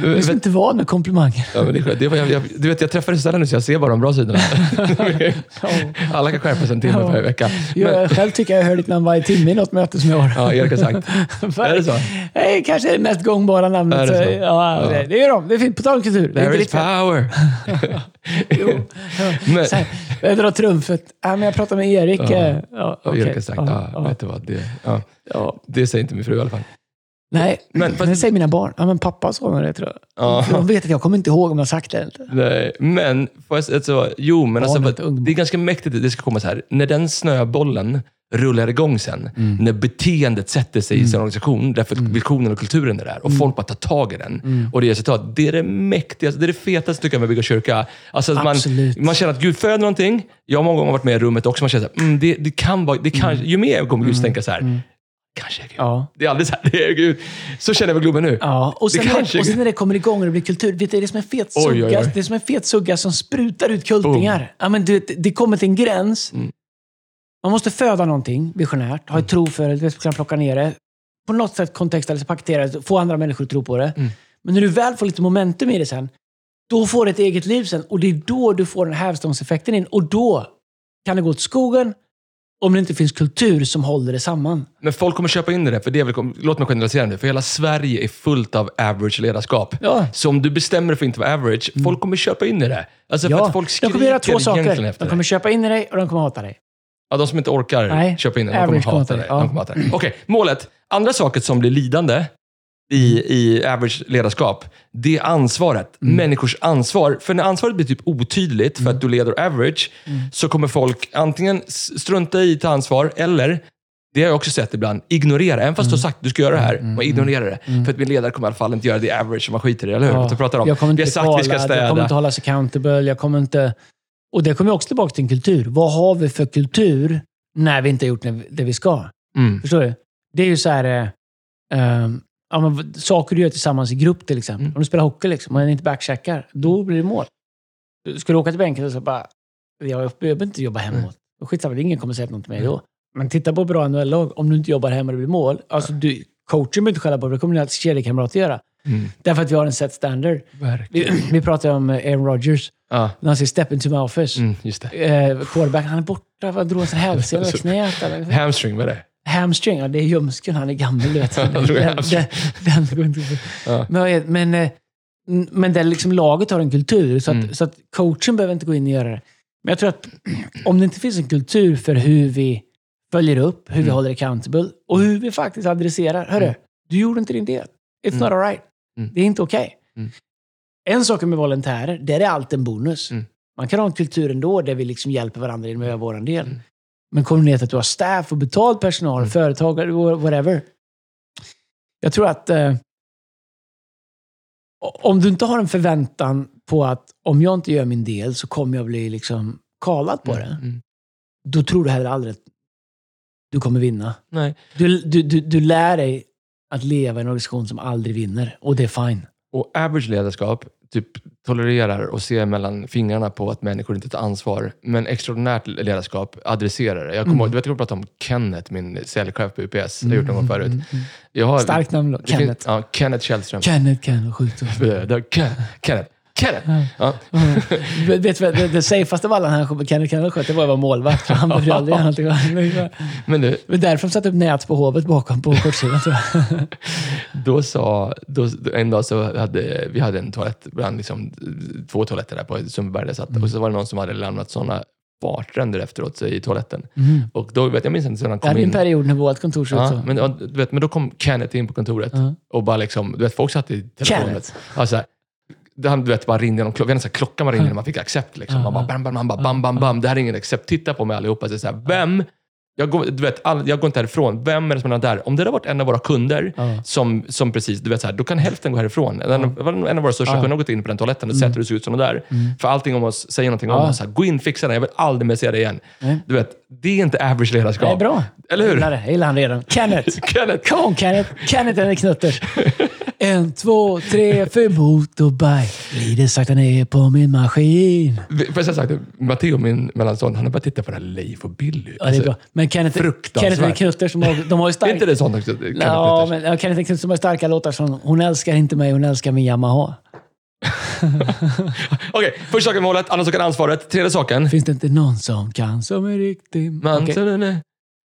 Du är inte van med komplimanger. Ja, men det, är det var, jag, jag, du vet, jag träffar dig sällan nu så jag ser bara de bra sidorna. Alla kan skärpa sig en timme Ja. per vecka. Men, Jag själv tycker jag hör ditt namn varje timme i något möte som jag har. ja, Erik har sagt. Är det så? Kanske är det mest gångbara namnet. Är det så? Ja, Ja. Det, det är de. Det är fint. På tal om kultur. Det There is power. Jo. Men- Så här, jag drar trumfet. Ja, men jag pratar med Erik. Ja. eh, Ja, okej. Erik har sagt, Ja, ja, vet du vad, det, ja, ja. det säger inte min fru i alla fall. Nej, Men fast- det säger mina barn. Ja, men pappa sa det tror jag. Ja. De vet att jag kommer inte ihåg om jag har sagt det eller inte. Nej, men, alltså, jo, men alltså, Barnet, det är ganska mäktigt att det ska komma så här. När den snöbollen rullar igång sen, Mm. när beteendet sätter sig i sin organisation, därför att visionen och kulturen är där, Mm. och folk bara tar tag i den, och det resultat. Det är det mäktigaste, det är det fetaste tycker jag med att bygga kyrka. Alltså att man, man känner att Gud föder någonting. Jag har många gånger varit med i rummet också, man känner att mm, det, det kan vara, det kan, ju mer jag kommer Gud tänka så här, kanske är Gud. Mm. Ja. Det är aldrig så här, det är Gud. Så känner jag med Globen nu. Ja, och Det sen, när, det, och sen när det kommer igång och det blir kultur. Vet du, det är som en fet Oj, oj, sugga, oj. Det är som en fet sugga som sprutar ut kultingar. Ja, men du, vet, det kommer till en gräns. Mm. Man måste föda någonting visionärt, ha ett tro för det, du kunna plocka ner det. På något sätt kontextualisera, paketera det, få andra människor att tro på det. Mm. Men när du väl får lite momentum i det sen, då får det ett eget liv sen. Och det är då du får den hävstångseffekten in. Och då kan det gå åt skogen om det inte finns kultur som håller det samman. Men folk kommer köpa in i det, för det är väl, låt mig generalisera nu, för hela Sverige är fullt av average ledarskap. Ja. Så om du bestämmer dig för att inte vara average, folk kommer köpa in i det. Alltså för Ja, att folk de skriker kommer göra två saker. De kommer köpa in i dig och de kommer hata dig. Ja, de som inte orkar Nej, köpa in det, de kommer hata dig. dig, ja. De kommer hata dig. Okej, målet. Andra saker som blir lidande i, i average ledarskap, det är ansvaret. Mm. Människors ansvar. För när ansvaret blir typ otydligt Mm. för att du leder average, så kommer folk antingen strunta i att ta ansvar, eller det har jag också sett ibland. Ignorera. Även fast du har sagt att du ska göra det här, man ignorerar det. För att min ledare kommer i alla fall inte göra det average som man skiter i, eller hur? Ja. Så pratar de. Jag kommer Vi har inte sagt vi ska kvala, jag kommer städa. inte hållas accountable, jag kommer inte... Och det kommer också tillbaka till en kultur. Vad har vi för kultur när vi inte har gjort det vi ska? Mm. Förstår du? Det är ju så här... Eh, ehm, ja, men, saker du gör tillsammans i grupp till exempel. Mm. Om du spelar hockey liksom, och inte backcheckar, då blir det mål. Ska du åka till bänken och så bara... Jag behöver inte jobba Mm. hemåt. Mm. Skitsamma, ingen kommer säga något till mig då. Men titta på bra NHL-lag. Om du inte jobbar hemma och det blir mål. Alltså, du, coachen behöver inte skälla på det. Det kommer dina kedjekamrater göra. Mm. Därför att vi har en set standard. Vi, vi pratade om eh, Aaron Rodgers. Ja, När han säger “step into my office”. mm. Eh, quarterback, han är borta. Drog han sin hälsena eller knät? Hamstring, vad är det? Hamstring, ja, det är ljumsken. Han är gammal, du vet. Den, den, den, går inte att- Ja. Men, men, eh, men det är liksom laget har en kultur, så att, Mm. så att coachen behöver inte gå in och göra det. Men jag tror att om det inte finns en kultur för hur vi följer upp, hur vi Mm. håller accountable och hur vi faktiskt adresserar. Hörru, Mm. du gjorde inte din del. It's Mm. not alright. Mm. Det är inte okej. Mm. En sak med volontärer, där är allt en bonus. Mm. Man kan ha en kultur ändå där vi liksom hjälper varandra genom att göra vår del. Mm. Men kommer ner till att du har staff och betald personal, Mm. företagare, whatever. Jag tror att eh, om du inte har en förväntan på att om jag inte gör min del så kommer jag bli liksom kalad på det. Mm. Då tror du heller aldrig att du kommer vinna. Nej. Du, du, du, du lär dig att leva i en organisation som aldrig vinner. Och det är fine. Och average ledarskap typ tolererar och ser mellan fingrarna på att människor inte tar ansvar. Men extraordinärt ledarskap adresserar det. Jag kommer Mm. du vet jag pratade om Kenneth, min säljchef på UPS. Det har jag gjort någon gång förut. Jag har, Starkt namn det finns- Kenneth. Ja, Kenneth Källström. Kenneth, Kenneth, skjut. Det- Ken- Kenneth. Kenneth! Ja. Vet vet du det, det safeaste av alla han sköt, Kenneth Kenneth sköt, det var att vara målvakt. Han behövde aldrig göra någonting. Men du, Det var därför de satte upp nät på hovet bakom på kortsidan tror jag. då sa, då, en dag så hade vi hade en toalett, bland liksom, två toaletter där på Sundbyberg. där satt. Och så var det någon som hade lämnat sådana fartränder efteråt i toaletten. Mm. Och då, vet, jag minns inte sen han Jag hade kom en in. period när vårt kontor såg ut Ja, så. men, du vet, men då kom Kenneth in på kontoret Ja. och bara liksom, du vet, folk satt i telefonen. Kenneth? Ja, så här, det han, du vet, bara ringde genom klockan. Vi hade en klocka man ringde när man fick accept. Liksom. Man bara bam, bam, bam, bam, bam, bam. Det här är ingen accept. Titta på mig allihopa. Så, så här, vem? Jag går, du vet, all, jag går inte härifrån. Vem är det som är där? Om det hade varit en av våra kunder, Ja. som, som precis, du vet så här, då kan hälften gå härifrån. En, en av våra största Ja. kunder har gått in på den toaletten och sett hur det ser ut som de där. För allting om oss, säger någonting om oss. Så här, Gå in, fixa det. Jag vill aldrig mer se det igen. Nej. Du vet, det är inte average ledarskap. Det är bra. Eller hur? Jag gillar det. Jag gillar han redan. Kenneth! Kenneth. On Kenneth! Kenneth är en knutters. En, två, tre, för motorbike. Glider sakta ner på min maskin. Får jag säga sagt, Matteo, min mellanson, han har börjat titta på det här Leif och Billy. Ja, det är bra. Men Kenneth. Kenneth knutters som har, de har ju starka... inte det sånt också? Ja, men ja, Kenneth knutters som har starka låtar som Hon älskar inte mig, hon älskar min Yamaha. Okej, första saken målet, andra saken ansvaret, tredje saken. Finns det inte någon som kan som är riktig... Man, Okej.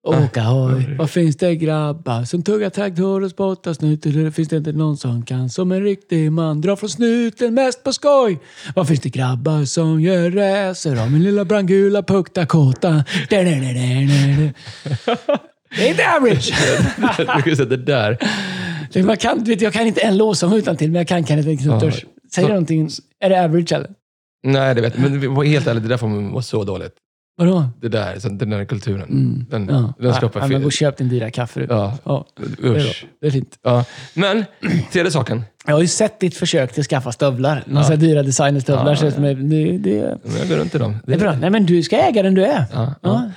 Åka hoj. Vad finns det grabbar som tuggar traktor och spottar snuten? Finns det inte någon som kan som en riktig man dra från snuten mest på skoj? Vad finns det grabbar som gör racer av min lilla brandgula Puck Dakota? Det är inte average! Det där. Man kan, vet, jag kan inte en låtsam utan till men jag kan Kenneth Knutters. Säger Så- någonting. Är det average eller? Nej, det vet jag. Men helt ärligt, det där får man vara så dåligt. Vadå? Det där, så den där kulturen. Mm. Den, Ja. den skapar ja, men gå och fel. köp din dyra kaffe. Ja, Ja, det, är bra. usch. det är fint. Ja. Men, tredje saken. Jag har ju sett ditt försök till att skaffa stövlar. Några Ja. dyra designerstövlar. Ja, att det, det, Men jag går runt i dem. det är bra. Nej, men du ska äga den du är. Ja, ja. Ja.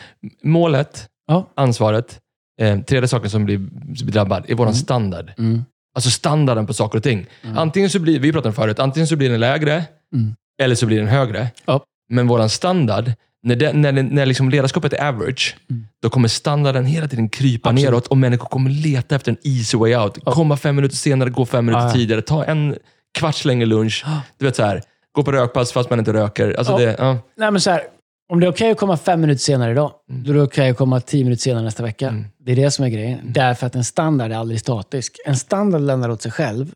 Målet, Ja. ansvaret, eh, tredje saken som blir, som blir drabbad är vår standard. Mm. Alltså standarden på saker och ting. Antingen så blir, vi pratade om förut, antingen så blir den lägre Mm. eller så blir den högre. Ja. Men våran standard, när, det, när, det- när liksom ledarskapet är average, Mm. då kommer standarden hela tiden krypa Absolut. neråt och människor kommer leta efter en easy way out. Komma fem minuter senare, gå fem minuter Ja, ja. tidigare, ta en kvarts längre lunch. Du vet så här, gå på rökpass fast man inte röker. Alltså Ja. det, ja. Nej, men så här, om det är okej att komma fem minuter senare idag, Mm. då är det okej att komma tio minuter senare nästa vecka. Mm. Det är det som är grejen. Därför att en standard är aldrig statisk. En standard lämnar åt sig själv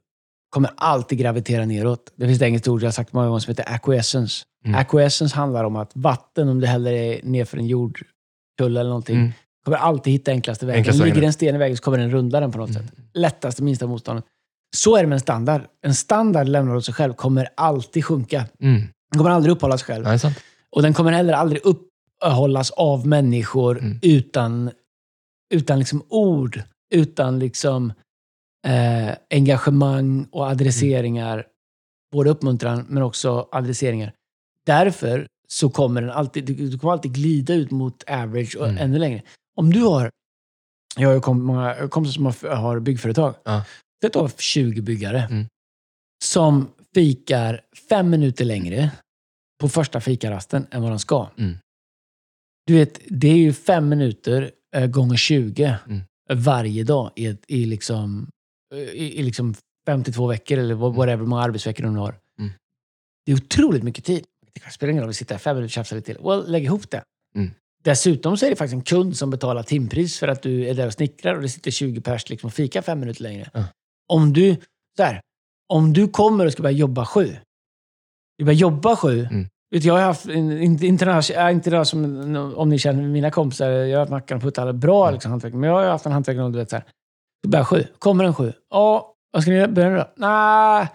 kommer alltid gravitera neråt. Det finns ett engelskt ord jag har sagt många gånger som heter acquiescence. Mm. Acquiescence handlar om att vatten, om det häller är nerför en jordkulle eller någonting, Mm. kommer alltid hitta enklaste vägen. Enklaste vägen. Ligger en sten i vägen så kommer den runda den på något Mm. sätt. Lättaste, minsta motståndet. Så är det med en standard. En standard lämnar åt sig själv kommer alltid sjunka. Mm. Den kommer aldrig uppehålla sig själv. Är sant. Och den kommer heller aldrig uppehållas av människor Mm. utan, utan liksom ord, utan liksom eh, engagemang och adresseringar. Både uppmuntran men också adresseringar. Därför så kommer den alltid, du, kommer alltid glida ut mot average och Mm. ännu längre. Om du har, jag har kom, många kompisar som har, har byggföretag. Ja. Det tar 20 byggare Mm. som fikar fem minuter längre på första fikarasten än vad de ska. Mm. Du vet, det är ju fem minuter eh, gånger 20 Mm. varje dag i, i, liksom, i, i liksom 52 veckor eller vad- whatever många arbetsveckor de har. Mm. Det är otroligt mycket tid. Det spelar ingen roll om vi sitter här fem minuter och tjafsar lite till. Well, lägg ihop det. Mm. Dessutom så är det faktiskt en kund som betalar timpris för att du är där och snickrar och det sitter 20 pers liksom och fikar fem minuter längre. Ja. Om du, så här, om du kommer och ska börja jobba sju. Du börjar jobba sju. Mm. Vet, jag har haft, inte, inte, äh, inte det som, om ni känner mina kompisar, jag har haft Mackan och alla bra liksom, hantverk. Men jag har haft en hantverkare och du vet så här. Du börjar sju. Kommer en sju? Ja, vad ska ni? Börja nu då? Nej,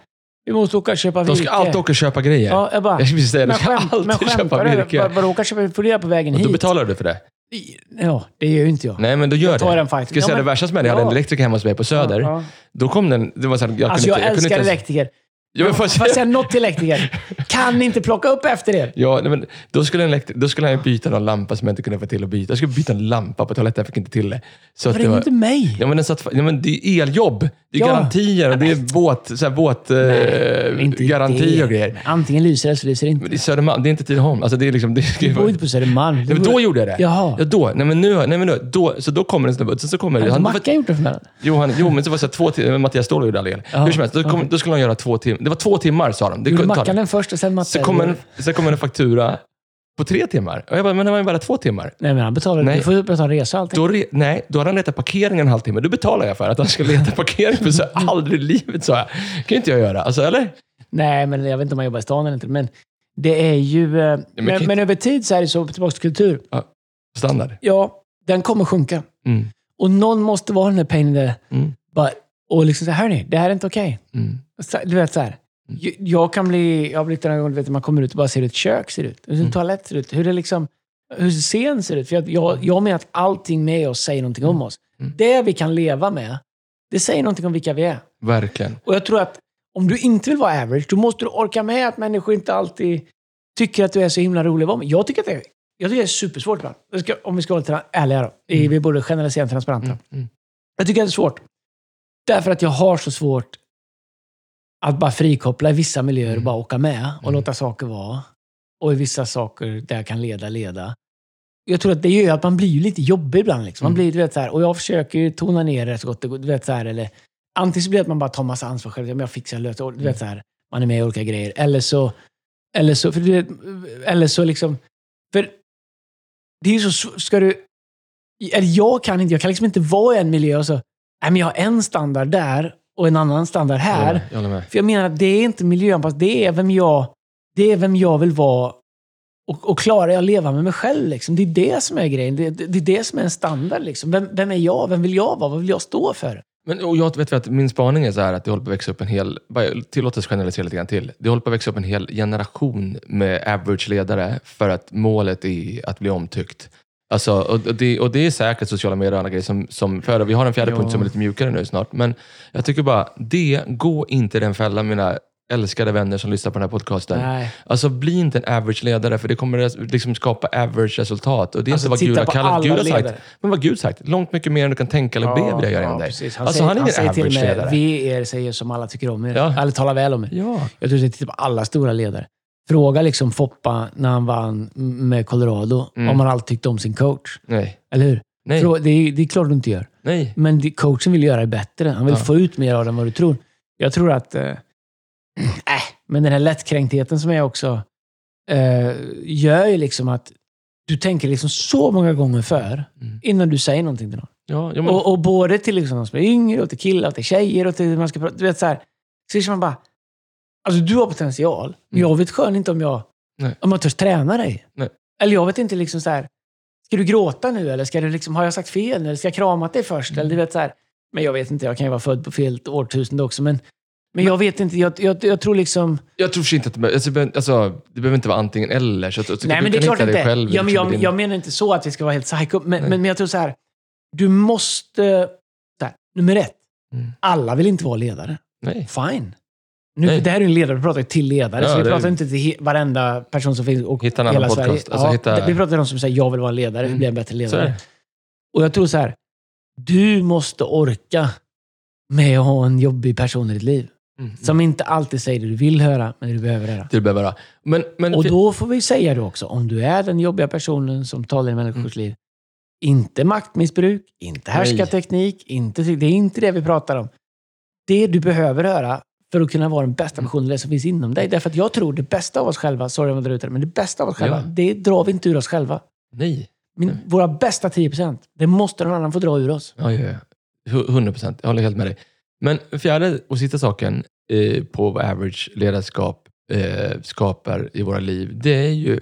vi måste åka och köpa De virke. ska alltid åka och köpa grejer. Ja, jag bara, Jag skulle säga det. men De ska skämt, men alltid köpa skämtar du? virke. Bara- Bara åka och köpa får det på vägen Och hit? då betalar du för det? Ja, det gör ju inte jag. Nej, men då gör Jag tar det. den fighten. Ska jag säga Ja, det men- värsta som hände? Jag hade en elektriker hemma hos mig på Söder. Ja, ja. Då kom den... Det var så här, jag Alltså kunde jag inte, jag älskar inte ens- elektriker. Ja, men får jag säga- något till elektriker? Kan inte plocka upp efter er? Ja, nej, men då skulle, en då skulle han byta någon lampa som jag inte kunde få till att byta. Jag skulle byta en lampa på toaletten, jag fick inte till det. Så Ring det var, inte mig. ja, men den satt, ja, men det är eljobb. Det är Ja. garantier och det är båt, så här, båt, eh, Inte garanti det. och grejer. Men Antingen lyser det så lyser det Men det inte. är Södermalm, det är inte Tidaholm. Alltså, det är liksom, det är, Du bor inte på Södermalm. Nej, men då gjorde jag det. Jaha. Ja, då. Nej, men nu, nej, men nu, då, så då kommer en snubbe. Sen så kommer Har han, inte Mackan gjort det för mig? jo, han, jo, men så var det så här, två timmar. Mattias Ståhl gjorde all el. Hur som helst, då, kom, okej. då skulle han göra två timmar. Det var två timmar, sa de. Det, Gjorde Mackan den först och sen Matte? så kommer en, så kommer en faktura på tre timmar. Och jag bara, men det var ju bara två timmar. Nej, men han betalar. Nej. Du får ju betala resa och allting. Då, re, nej, då hade han letat parkering en halvtimme. Då betalar jag för att han ska leta parkering. För så aldrig i livet, sa jag. kan ju inte jag göra. Alltså, eller? Nej, men jag vet inte om han jobbar i stan eller inte. Men det är ju... eh, men men, men över tid så är det så, tillbaka till kultur. Standard. Ja, den kommer sjunka. Mm. Och någon måste vara den där in the Mm. butt. Och liksom säga, hörni, det här är inte okej. Mm. Så- Du vet så här. Jag- Jag kan bli... Jag har blivit den här gången, vet, man kommer ut och bara ser hur ett kök ser ut. Hur en Mm. toalett ser ut. Hur det liksom... Hur scen ser ut. För jag, jag, jag menar att allting med oss säger någonting om oss. Mm. Det vi kan leva med, det säger någonting om vilka vi är. Verkligen. Och jag tror att om du inte vill vara average, då måste du orka med att människor inte alltid tycker att du är så himla rolig att vara med. Jag tycker att det är, jag tycker det är supersvårt ibland. Om vi ska vara lite ärliga då. I- Vi borde generalisera transparenta. Mm. Mm. Jag tycker att det är svårt. Därför att jag har så svårt att bara frikoppla i vissa miljöer och Mm. bara åka med och Mm. låta saker vara. Och i vissa saker där jag kan leda, leda. Jag tror att det gör att man blir lite jobbig ibland. Liksom. Man Mm. blir, du vet, så här, och jag försöker ju tona ner det så gott det går. Du vet, så här, eller, antingen så blir det att man bara tar massa ansvar själv. Jag fixar det. Du vet, så här, man är med i olika grejer. Eller så, eller så, för du vet, eller så liksom... För det är ju så... Ska du... Eller jag kan inte, jag kan liksom inte vara i en miljö och så... Nej, men jag har en standard där och en annan standard här. Jag håller med. För jag menar att det är inte miljöanpassat. Det är vem jag, det är vem jag vill vara. Och, och klarar jag att leva med mig själv? Liksom. Det är det som är grejen. Det, det, det är det som är en standard. Liksom. Vem, vem är jag? Vem vill jag vara? Vad vill jag stå för? Men, och jag vet att min spaning är så här att det håller på att växa upp en hel, tillåt oss generalisera lite grann till. Det håller på att växa upp en hel generation med average-ledare för att målet är att bli omtyckt. Alltså, och, det, och det är säkert sociala medier och andra grejer som, som föder. Vi har en fjärde Ja. punkt som är lite mjukare nu snart. Men jag tycker bara, det, gå inte i den fällan mina älskade vänner som lyssnar på den här podcasten. Nej. Alltså bli inte en average-ledare, för det kommer liksom skapa average-resultat. Och det är Alltså, inte vad Gud har kallat. alla Gud har sagt, ledare. men vad Gud sagt, långt mycket mer än du kan tänka eller be vill jag göra genom dig. precis. Han alltså säger, han är han säger till och med, vi er säger som alla tycker om er. Ja. Eller talar väl om er. Ja. Jag tror att jag tittar på alla stora ledare. Fråga liksom Foppa när han vann med Colorado Mm. om han alltid tyckte om sin coach. Nej. Eller hur? Nej. Frå- det, är, det är klart du inte gör. Nej. Men coachen vill göra det bättre. Han vill Ja. få ut mer av det än vad du tror. Jag tror att... Äh, men den här lättkränktheten som är också äh, gör ju liksom att du tänker liksom så många gånger för Mm. innan du säger någonting till någon. Ja, ja, men, Och, och både till liksom de som är yngre, och till killar, och till tjejer och till man ska prata. Du vet så här. Så man bara... Alltså du har potential, men Mm. jag vet själv inte om jag, Nej. om jag törs träna dig. Nej. Eller jag vet inte liksom så här. Ska du gråta nu eller ska du liksom, har jag sagt fel? Eller ska jag kramat dig först? Eller du vet så här. Men jag vet inte, jag kan ju vara född på fel årtusende också. Men, men jag vet inte, jag, jag, jag tror liksom... jag tror inte att det, behöver- alltså, alltså, det behöver inte vara antingen eller. Så att, så Nej, men det är klart inte. Själv, ja, men jag, din- jag menar inte så att vi ska vara helt psycho. Men, men, men jag tror så här. Du måste... Så här, nummer ett. Mm. Alla vill inte vara ledare. Nej. Fine. Nu, Nej. det här är en ledare, vi pratar till ledare. Ja, så vi pratar inte till varenda person som finns och Hitta en hela annan Sverige. Alltså, ja, hitta- Vi pratar till de som säger jag vill vara ledare, Mm. bli en bättre är ledare. Och jag tror så här. Du måste orka med att ha en jobbig person i ditt liv. Mm. Som inte alltid säger det du vill höra, men det du behöver höra. Det behöver vara. Men, men, Och då får vi säga det också, om du är den jobbiga personen som talar i människors liv. Inte maktmissbruk, inte Mm. Härskarteknik, inte, det är inte det vi pratar om. Det du behöver höra för att kunna vara den bästa Mm. versionen av det som finns inom dig. Därför att jag tror det bästa av oss själva, sorry om jag drar ut det, men det bästa av oss själva, Ja. det drar vi inte ur oss själva. nej. Min, våra bästa 10%, det måste någon annan få dra ur oss. Ja, ja, ja. Hu- 100 procent. Jag håller helt med dig. Men fjärde och sista saken eh, på vad average ledarskap eh, skapar i våra liv, det är ju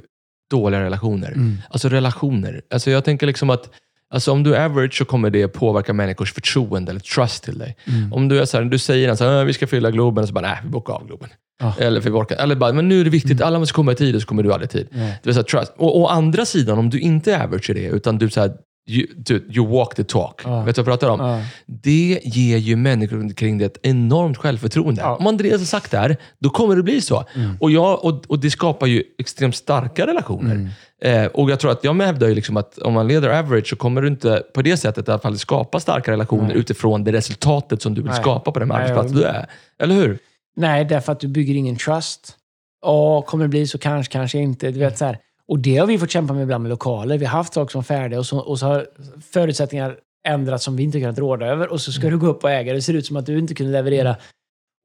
dåliga relationer. Alltså relationer. Alltså jag tänker liksom att alltså om du är average så kommer det påverka människors förtroende eller trust till dig. Mm. Om du är så här, du säger att äh, vi ska fylla Globen och så bara, nej, vi bokar av Globen. Ja. Eller, för vi orkar. eller bara, men nu är det viktigt, alla måste komma i tid och så kommer du aldrig i tid. Nej. Det vill säga trust. Och å andra sidan, om du inte är average i det, utan du, så här, you, du, you walk the talk. Ja. Vet du vad jag pratar om? Ja. Det ger ju människor kring det ett enormt självförtroende. Ja. Om Andreas har sagt det här, då kommer det bli så. Mm. Och, jag, och, och det skapar ju extremt starka relationer. Eh, och jag tror att jag hävdar ju liksom att om man leder average så kommer du inte på det sättet i alla fall skapa starka relationer Nej. utifrån det resultatet som du vill Nej. skapa på den arbetsplats du är. Eller hur? Nej, därför att du bygger ingen trust. Ja, kommer det bli så kanske, kanske inte. Du vet, så här. Och det har vi fått kämpa med ibland med lokaler. Vi har haft saker som är färdiga och så, och så har förutsättningar ändrats som vi inte kunnat råda över. Och så ska du gå upp och äga. Det ser ut som att du inte kunde leverera.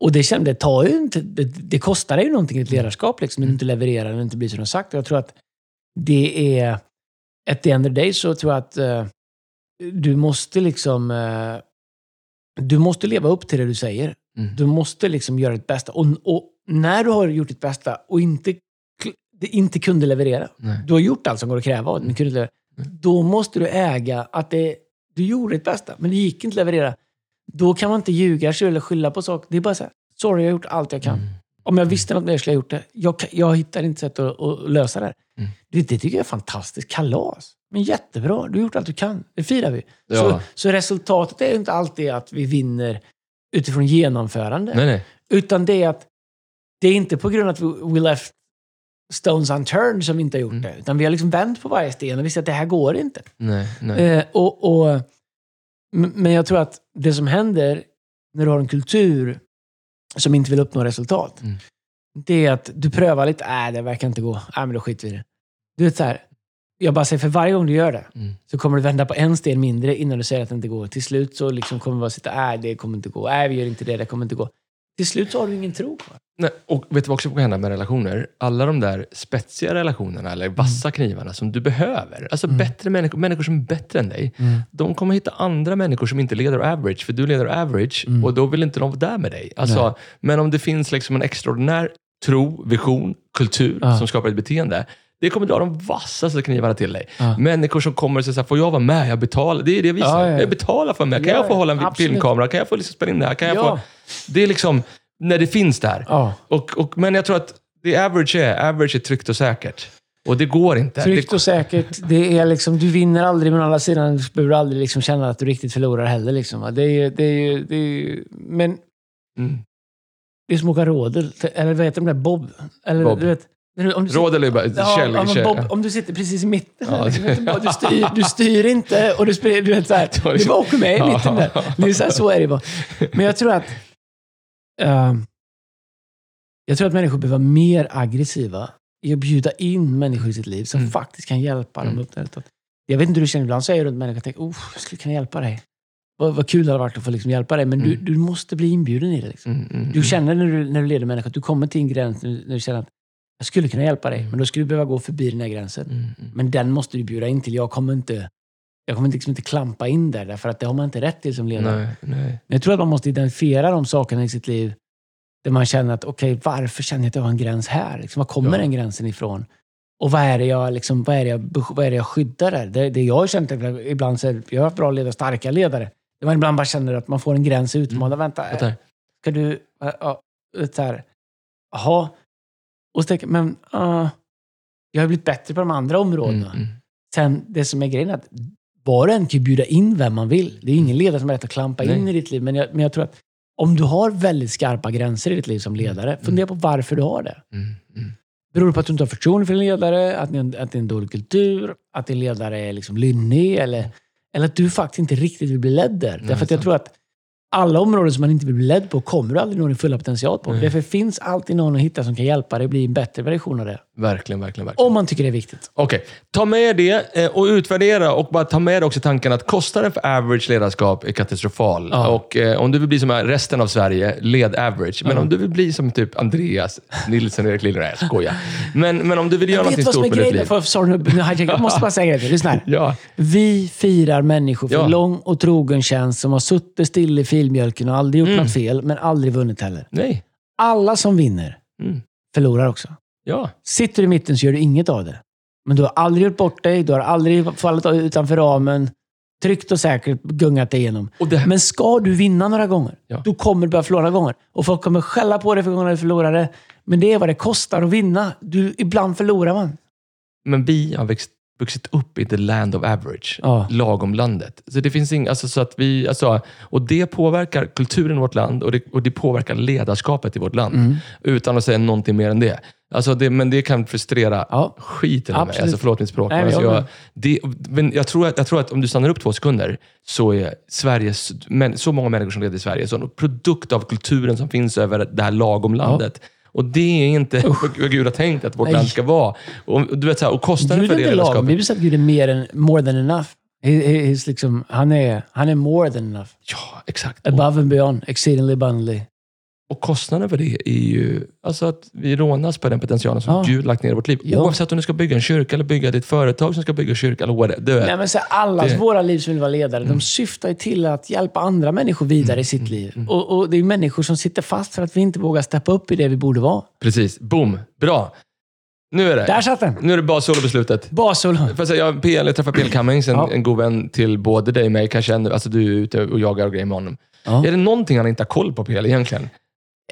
Och det, kände, det, tar ju inte, det, det kostar dig ju någonting i ett ledarskap liksom, när du inte levererar och inte blir som du har sagt. Och jag tror att det är... At the end of the day så tror jag att eh, du måste liksom... eh, du måste leva upp till det du säger. Mm. Du måste liksom göra ditt bästa. Och, och när du har gjort ditt bästa och inte det inte kunde leverera. Nej. Du har gjort allt som går att kräva av dig, men kunde leverera. Då måste du äga att det, du gjorde ditt bästa, men det gick inte att leverera. Då kan man inte ljuga sig eller skylla på saker. Det är bara så här, sorry, jag har gjort allt jag kan. Mm. Om jag visste något mer skulle jag ha gjort det. Jag, jag hittar inte sätt att, att lösa det här. Mm. Det, det tycker jag är fantastiskt. Kalas. Men jättebra. Du har gjort allt du kan. Det firar vi. Ja. Så, så resultatet är inte alltid att vi vinner utifrån genomförande. Nej, nej. Utan det är att det är inte på grund av att we left stones unturned som vi inte har gjort Mm. det. Utan vi har liksom vänt på varje sten och vi ser att det här går inte. nej, nej. Eh, och, och, men jag tror att det som händer när du har en kultur som inte vill uppnå resultat, Mm. det är att du prövar lite, nej det verkar inte gå, nej men då skiter vi i det. Du vet så här, jag bara säger för varje gång du gör det Mm. så kommer du vända på en sten mindre innan du säger att det inte går. Till slut så liksom kommer du bara sitta, nej det kommer inte gå, nej vi gör inte det, det kommer inte gå. Till slut så har du ingen tro kvar. Nej, och vet du vad också kan hända med relationer? Alla de där spetsiga relationerna, eller vassa knivarna som du behöver. Alltså bättre människor, människor som är bättre än dig. De kommer hitta andra människor som inte leder average, för du leder average och då vill inte de vara där med dig. Alltså, men om det finns liksom en extraordinär tro, vision, kultur Ja. som skapar ett beteende. Det kommer dra de vassaste knivarna till dig. Ja. Människor som kommer och säger så här, får jag vara med? Jag betalar. Det är det vi säger. ja, ja. Jag betalar för mig. Kan Ja, jag få hålla en absolut. filmkamera? Kan jag få liksom spela in det här? Kan jag Ja. få... Det är liksom, när det finns där. Och, och, men jag tror att det average är, average är tryggt och säkert. Och det går inte. Tryggt och säkert. Det är liksom, du vinner aldrig, men å andra sidan behöver du aldrig liksom känna att du riktigt förlorar heller. Liksom. Det är, ju- det är, ju- det är, ju- men Mm. det är som att åka rådel. Eller vad heter de där? Bob? Eller, Bob. Du vet, du- om du Råd eller. Ja, käll, ja. Bob, om du sitter precis i mitten. Ja, du, du, styr, du styr inte och du spelar, du vet du liksom- bara åker med i mitten där. Det är så, här, så är det bara. Men jag tror att ehm, jag tror att människor behöver vara mer aggressiva i att bjuda in människor i sitt liv som Mm. faktiskt kan hjälpa dem Mm. upp Jag vet inte hur du känner, ibland så är jag runt människor och tänker, oh, jag skulle kunna hjälpa dig. Vad, vad kul det hade varit att få liksom hjälpa dig, men du, Mm. du måste bli inbjuden i det. Liksom. Mm, mm, Du känner när du, när du leder människor att du kommer till en gräns när, när du känner att jag skulle kunna hjälpa dig, men då skulle du behöva gå förbi den här gränsen. mm, mm. Men den måste du bjuda in till. Jag kommer inte, jag kommer liksom inte klampa in där, därför att det har man inte rätt till som ledare. Nej, nej. Men jag tror att man måste identifiera de sakerna i sitt liv där man känner att, okej, varför känner jag att jag har en gräns här? Liksom, var kommer Ja. den gränsen ifrån? Och vad är det jag, liksom, vad är jag, vad är jag skyddar där? Det, det jag har känt, ibland så är, jag har haft bra ledare, starka ledare. Där man ibland bara känner att man får en gräns utmanad. Mm. Vänta, ska du... Här, Jaha. Och så tänker jag, men uh, jag har blivit bättre på de andra områdena. Mm, mm. Sen, det som är grejen är att var och en kan ju bjuda in vem man vill. Det är ingen ledare som har rätt att klampa in Nej. i ditt liv. Men jag, men jag tror att om du har väldigt skarpa gränser i ditt liv som ledare, fundera på varför du har det. Mm, mm. Beror det på att du inte har förtroende för din ledare? Att, ni, att det är en dålig kultur? Att din ledare är liksom lynnig? Eller, eller att du faktiskt inte riktigt vill bli ledd där? Nej, Därför att jag sant. tror att alla områden som man inte vill bli ledd på kommer du aldrig nå din fulla potential på. Nej. Därför finns alltid någon att hitta som kan hjälpa dig bli en bättre version av det. Verkligen, verkligen, verkligen. Om man tycker det är viktigt. Okej, ta med det eh, och utvärdera och bara ta med också tanken att kostnaden för average ledarskap är katastrofal. Ja. Och eh, om du vill bli som resten av Sverige, led average. Men Ja. om du vill bli som typ Andreas Nilsson Erik Lilja, nej jag skojar. Men, men om du vill göra är stort med ditt liv. För, sorry, nu, nu jag. måste bara säga det. Lyssna här. Ja, Vi firar människor för lång och trogen tjänst som har suttit still i filmjölken och aldrig gjort Mm. något fel, men aldrig vunnit heller. nej. Alla som vinner Mm. förlorar också. Ja, Sitter du i mitten så gör du inget av det. Men du har aldrig gjort bort dig, du har aldrig fallit utanför ramen. Tryggt och säkert gungat dig igenom. det, Men ska du vinna några gånger, Ja. då kommer du börja förlora några gånger. Och folk kommer skälla på dig för gånger du förlorade. Men det är vad det kostar att vinna. Du, ibland förlorar man. men vi har växt, vuxit upp i the land of average. Ja. Lagom landet. Så det finns ing, alltså, så att vi, alltså, och det påverkar kulturen i vårt land och det, och det påverkar ledarskapet i vårt land. Mm. Utan att säga någonting mer än det. Alltså det men det kan frustrera Ja. skiten ur mig. Alltså förlåt mitt språk. Nej, men alltså jag det, men jag, tror att, jag tror att om du stannar upp två sekunder så är Sveriges, men, så många människor som lever i Sverige, så en produkt av kulturen som finns över det här lagomlandet. Och det är inte vad Gud har tänkt att vårt Nej. land ska vara. Och, du vet, så här, och kostnaden Gud för det lagom. ledarskapet... Bibeln säger att Gud är mer än, more than enough. He, liksom, han, är, han är more than enough. Ja, exakt. Above and beyond. Exceedingly abundantly. Och kostnaden för det är ju alltså att vi rånas på den potentialen som Ja. Gud lagt ner i vårt liv. Ja. Oavsett om du ska bygga en kyrka eller bygga ditt företag som ska bygga kyrka eller what är. Nej, men så allas Det- våra liv som vill vara ledare, de syftar ju till att hjälpa andra människor vidare i sitt liv. Och, och Det är människor som sitter fast för att vi inte vågar steppa upp i det vi borde vara. Precis. Boom. Bra. Nu är det. Där satt den! Nu är det bara solobeslutet. Bassolo. Jag, PL, jag träffade PL Cummings, en, Ja. en god vän till både dig och mig. Kanske ännu, alltså du är ute och jagar och grejer med honom. Ja. Är det någonting han inte har koll på PL egentligen?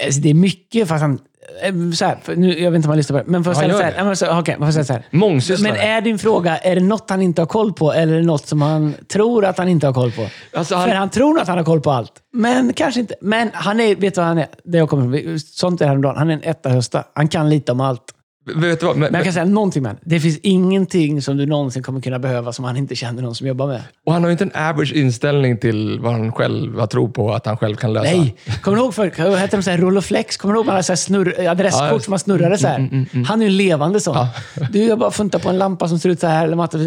Alltså, det är mycket, fast han... eh, Så här, nu, jag vet inte om han lyssnar på det, men får jag gör så här? men så- man får säga så här. Mångsysslare. Men är din fråga, är det något han inte har koll på eller är det något som han tror att han inte har koll på? Alltså, han- För han tror att han har koll på allt. Men kanske inte. Men han är, vet du vad han är? Det jag kommer från. Sånt är häromdagen. Han är en etta hösta. Han kan lite om allt. Vet du vad? Men, Men jag kan säga någonting med. Det finns ingenting som du någonsin kommer kunna behöva som han inte känner någon som jobbar med. och han har ju inte en average inställning till vad han själv har tro på att han själv kan lösa. Nej! Kommer du ihåg förr? Vad hette de så här Roloflex? Kommer du ihåg hade så här snurr, adresskort Ja, som man snurrade så här? Han är ju en levande sån. Ja. Du, jag bara funtar på en lampa som ser ut så här. Eller matta,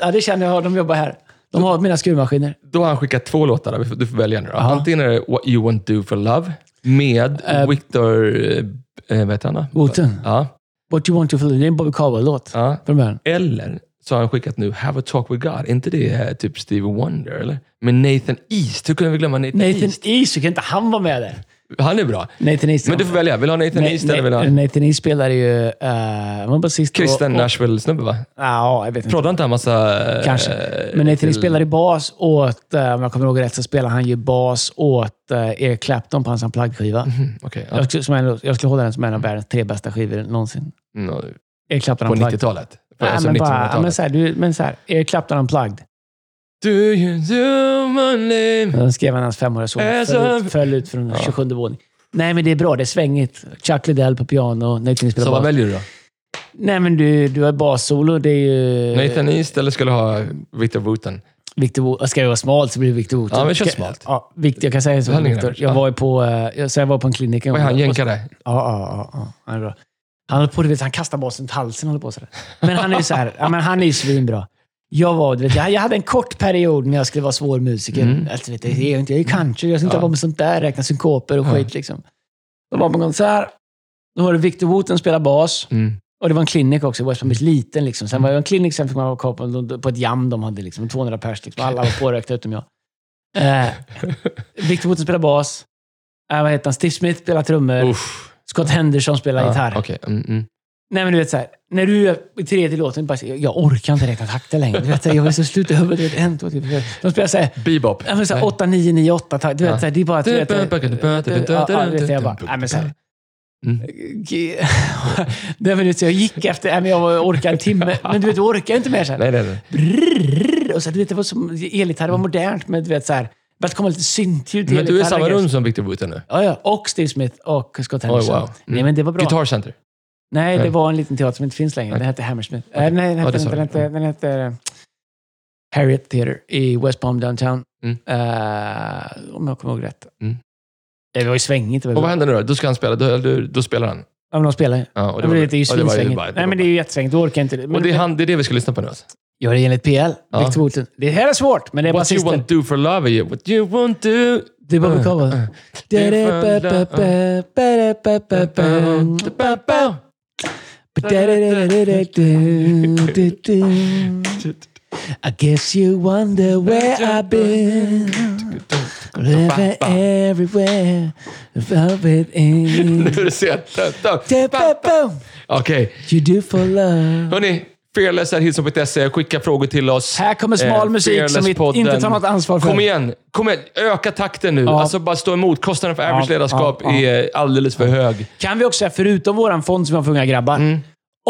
ja, det känner jag. De jobbar här. De har mina skruvmaskiner. Då har han skickat två låtar. Du får- välja nu. Då. Antingen är det What You Want Do For Love med Victor... Eh, vad heter han då? Wooten. Ja. What you want to feel. Det är en Bobby Caldwell-låt. ja. Från början. Eller så har han skickat nu Have a Talk With God. Inte det eh, typ Stevie Wonder, eller? Med Nathan East. Hur kunde vi glömma Nathan, Nathan East? East, hur kan inte han vara med där? Han är bra. Nathan East. Men du får välja. Vill du ha Nathan Na- East eller vill du ha Nathan East spelade ju... Uh, var basist. Kristen Nashville-snubbe, va? Ja, jag vet inte. Proddade inte han massa... eh, Kanske. Men Nathan East spelade bas åt, eh, om jag kommer ihåg rätt, så spelade han ju bas åt uh, Eric Clapton på hans unplugged-skiva. Mm, Okej. ja. Jag, skulle, jag skulle hålla den som en av världens tre bästa skivor någonsin. Mm, Eric Clapton På unplugged. 90-talet. På- Nej, alltså men, bara, ja, 1900-talet. men, så här, du, men så här, Eric Clapton unplugged. Do you do my name? Den skrev han hans femåriga son. Föll, ut- från 27 våningen. Nej, men det är bra. Det är svängigt. Chuck Liddell på piano. Nathan East Så spelar vad väljer du då? Nej, men du, du har bassolo. Det är ju... Nathan East eller skulle du ha Victor Wooten? Victor Wo- Ska jag vara smalt så blir det Victor Wooten. Ja, men kör smalt. Ja, Victor, jag kan säga så. Han är Victor. Jag ja. var ju på, eh, så jag var på en klinik. en gång. han? Jänkare? Ja, ja, ja, ja. Han är bra. Han håller på, du vet, han kastar basen till halsen. Håller på sådär. Men han är ju så här, ja, men han är ju svinbra. Jag, var, du vet, jag, jag hade en kort period när jag skulle vara svår musiker. Mm. Alltså, vet, jag, jag, är inte- jag är country, jag ska inte Ja. vara med sånt där, räkna synkoper och Ja. skit. Liksom. Då var på en konsert. Då var det Victor Wooten spela bas. Mm. Och det var en klinik också. West Palm Beach, liten. Liksom. Sen var det en klinik, sen fick man vara kvar på, ett jam de hade. Liksom, 200 pers. Liksom. Alla var pårökta utom jag. Eh, Victor Wooten spelar bas. Eh, vad heter han? Steve Smith spelar trummor. Uff. Scott Henderson spelar gitarr. Okej. Mm, mm. Nej, men du vet så här, När du är i tredje låten, bara, så- jag, orkar inte räkna takter längre. Du vet, jag vill så sluta i huvudet. En, två, tre, fyra. De spelar såhär... Bebop. Ja, men så här, 8, 9, 9, 8 takt. Du vet, det är bara... Du vet, ja, ja, du vet, jag bara... Nej, men så här, Mm. Nej, men jag gick efter... Nej, men jag orkade en timme. Men du vet, du orkar inte mer. Så här. Nej, nej, nej. Och så, du vet, det var som elgitarr, det var modernt, men du vet så här... Det började komma lite syntljud till Men du är i samma rum som Victor Wooten nu? Ja, ja. Och Steve Smith och Scott Henderson. wow. Mm. Nej, men det var bra. Guitar Center? Nej, det var en liten teater som inte finns längre. Den hette Hammersmith. Äh, nej, den hette, sa den, hette, den hette eh, Harriet Theatre i West Palm Downtown. Mm. Eh, om jag kommer ihåg rätt. Mm. Det var ju svängigt. Var Och vad bra. händer nu då? Då ska han spela. Då, då, då spelar han. Ja, men de spelar. Ja, och Det, det, är ju var svinsvängigt. Nej, var men det är ju jättesvängigt. Du orkar inte det. Och Men, det är, han, det är det vi ska lyssna på nu alltså. Ja, det enligt PL. Ja. Victor Wooten. Det här är svårt, men det är What you sista. want do for love ju What you want do... Det är Bobby Caldwell. I guess you wonder where I've been. Living everywhere. Within. Nu är det sent. Okej. You do for love. Hörni, Fearless är Hillsong.se. Skicka frågor till oss. Här kommer smal Eh, musik som vi inte tar något ansvar för. Kom igen, kom igen. Öka takten nu. Ja. Alltså bara stå emot. Kostnaden för average Ja, ledarskap ja, ja. är alldeles för hög. Kan vi också säga, förutom våran fond som vi har för unga grabbar. Mm.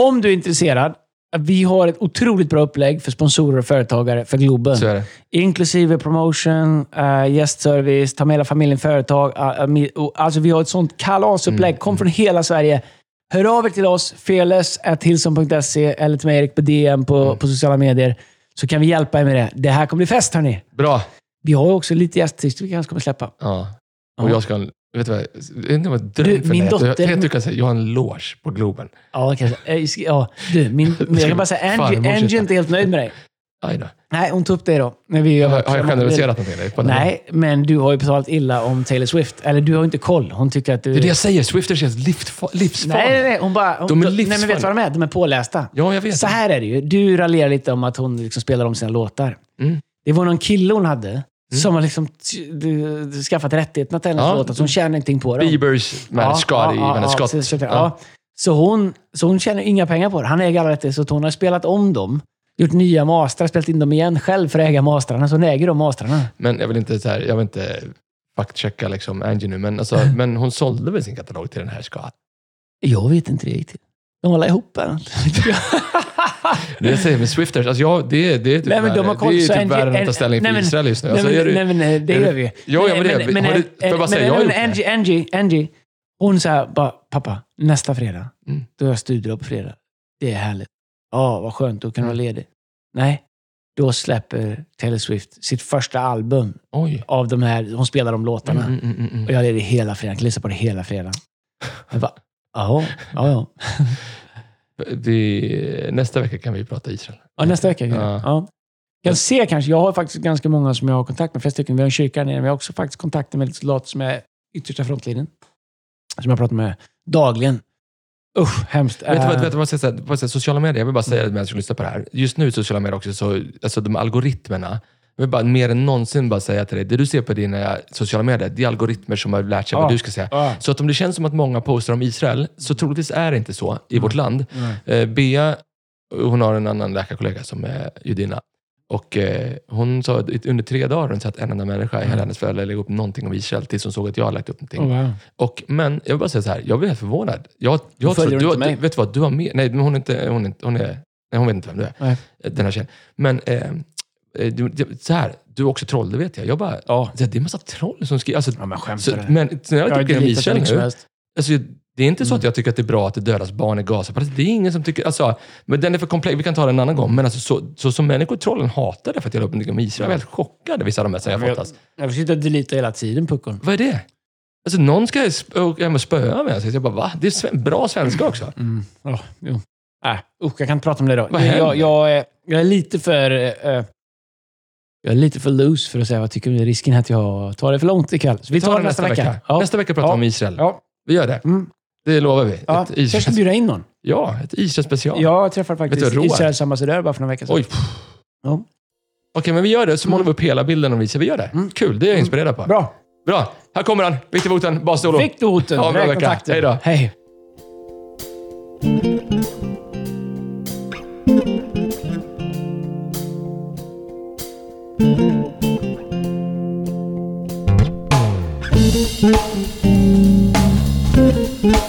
Om du är intresserad, vi har ett otroligt bra upplägg för sponsorer och företagare för Globen. Så är det. Inklusive promotion, uh, gästservice, ta med hela familjen företag. Uh, uh, alltså vi har ett sånt kalasupplägg. Mm. Kom från hela Sverige. Hör av er till oss, fearless.hilson.se eller till mig Erik på DM på, Mm. på sociala medier. Så kan vi hjälpa er med det. Det här kommer bli fest hörni. Bra. Vi har ju också lite gästartister vi kanske kommer släppa. Ja. Och Ja. jag ska... Vet du vad? Jag vet inte vad dröm Du, för min dotter- Jag, jag, tycker att jag har en loge på Globen. Ja, kanske. Eh, Ja, du, min, jag kan bara säga, Angie, Angie är inte helt nöjd med dig. Nej, hon tog upp det då. När vi Har, har jag generaliserat någonting? Här? Nej, men du har ju talat illa om Taylor Swift. Eller du har inte koll. Hon tycker att du... Det är det jag säger. Swifters livsfa- livsfarliga. Nej, nej, nej. Hon bara... Hon, De är nej, men livsfarliga. vet du vad de är? De är pålästa. Ja, jag vet. Så här är det ju. Du raljerar lite om att hon liksom spelar om sina låtar. Mm. Det var någon kille hon hade som har liksom skaffat rättigheterna till hennes Ja. låtar, så hon tjänar ingenting på dem. Biebers med Scotty, med Scott. precis, så, Ja. ja. Så hon, så hon tjänar inga pengar på det. Han äger alla rättigheter, så hon har spelat om dem. Gjort nya mastrar, spelat in dem igen själv för att äga mastrarna. Så hon äger de mastrarna. Men jag vill inte, så här, jag vill inte fact-checka liksom Angie nu, men, alltså, men hon sålde väl sin katalog till den här ska? Jag vet inte det gick håller ihop den. Det jag säger med Swifters, alltså jag, det, det är typ, Nej, men de har det är typ Angie- värre än att ta ställning nej, för men- Israel just nu. Nej, Alltså, men, är det- nej, men det gör vi. Ja, ja, men det- har du- får jag bara säga, jag har gjort det. Angie, Angie, Angie, hon sa bara, pappa, nästa fredag, Mm. då har jag studielov på fredag. Det är härligt. Ja, vad skönt, då kan du vara ledig. Nej, då släpper Taylor Swift sitt första album Oj. av de här, hon spelar de låtarna. Mm, mm, mm, mm. Och jag är ledig hela fredagen, kan lyssna på det hela fredagen. Jag bara, ja, ja. Vi, nästa vecka kan vi prata Israel. Ja, nästa vecka. Ja. Ja. Ja. Jag ser kanske, jag har faktiskt ganska många som jag har kontakt med. Flera stycken. Vi har en kyrka nere, men jag har också faktiskt kontakter med soldater som är yttersta frontlinjen. Som jag pratar med dagligen. Usch, hemskt. Vet du vad, Eh, vet du vad jag ska säga? Sociala medier, jag vill bara säga det medan jag lyssnar på det här. Just nu i sociala medier också, så, alltså de algoritmerna, jag vill bara mer än någonsin bara säga till dig, det du ser på dina sociala medier, det är algoritmer som har lärt sig Ja. vad du ska säga. Ja. Så att om det känns som att många postar om Israel, så troligtvis är det inte så i vårt land. Eh, Bea, hon har en annan läkarkollega som är judinna. Och eh, hon sa att under tre dagar har hon sett en enda människa i Mm. hela hennes föräldrar lägga upp någonting om Israel tills hon såg att jag har lagt upp någonting. Oh, wow. Och, men jag vill bara säga så här, jag blev helt förvånad. Jag, jag tror, du, mig. vet du vad, du har mer, nej men hon är inte, hon är, hon är, nej, hon vet inte vem du är. Nej. Den här tjejen. Men eh, så här, du är också troll, det vet jag. Jag bara, Ja. det är en massa troll som skriver. Alltså, Ja, men så, skämtar du? men så jag Jag tycker mycket som helst. alltså, det är inte så Mm. att jag tycker att det är bra att det dödas barn i Gaza. Det är ingen som tycker, alltså, men den är för komplex, vi kan ta den en annan gång. Men alltså, så, så som människor, trollen hatar det för att jag la upp någonting om Israel. Jag är helt chockad, vissa av de här jag fått. Alltså. Jag försöker delita hela tiden, puckon. Vad är det? Alltså någon ska åka hem och spöa mig. Alltså, jag bara, va? Det är sve- bra svenska också. Mm. Ja, jo. Äh, usch, jag kan inte prata om det då. Vad jag, händer? jag, är, jag är lite för... eh, jag är lite för loose för att säga vad jag tycker. Det är risken att jag tar det för långt ikväll. Så vi tar, det nästa vecka. Ja. Nästa vecka pratar vi Ja. om Israel. Ja. Vi gör det. Mm. Det lovar vi. Ja. Ett Kanske ska Israel, bjuda in någon. ja, ett Israel-special. Jag träffade faktiskt du? Israels ambassadör bara för några veckor sedan. Oj. Ja. Okej, men vi gör det. Så målar vi upp hela bilden om Israel. Vi gör det. Mm. Kul, det är jag inspirerad på. Bra. Bra. Här kommer han. Viktor Woten, Bas du hoten? Ja, bra vecka. Hej då. Hej. thank you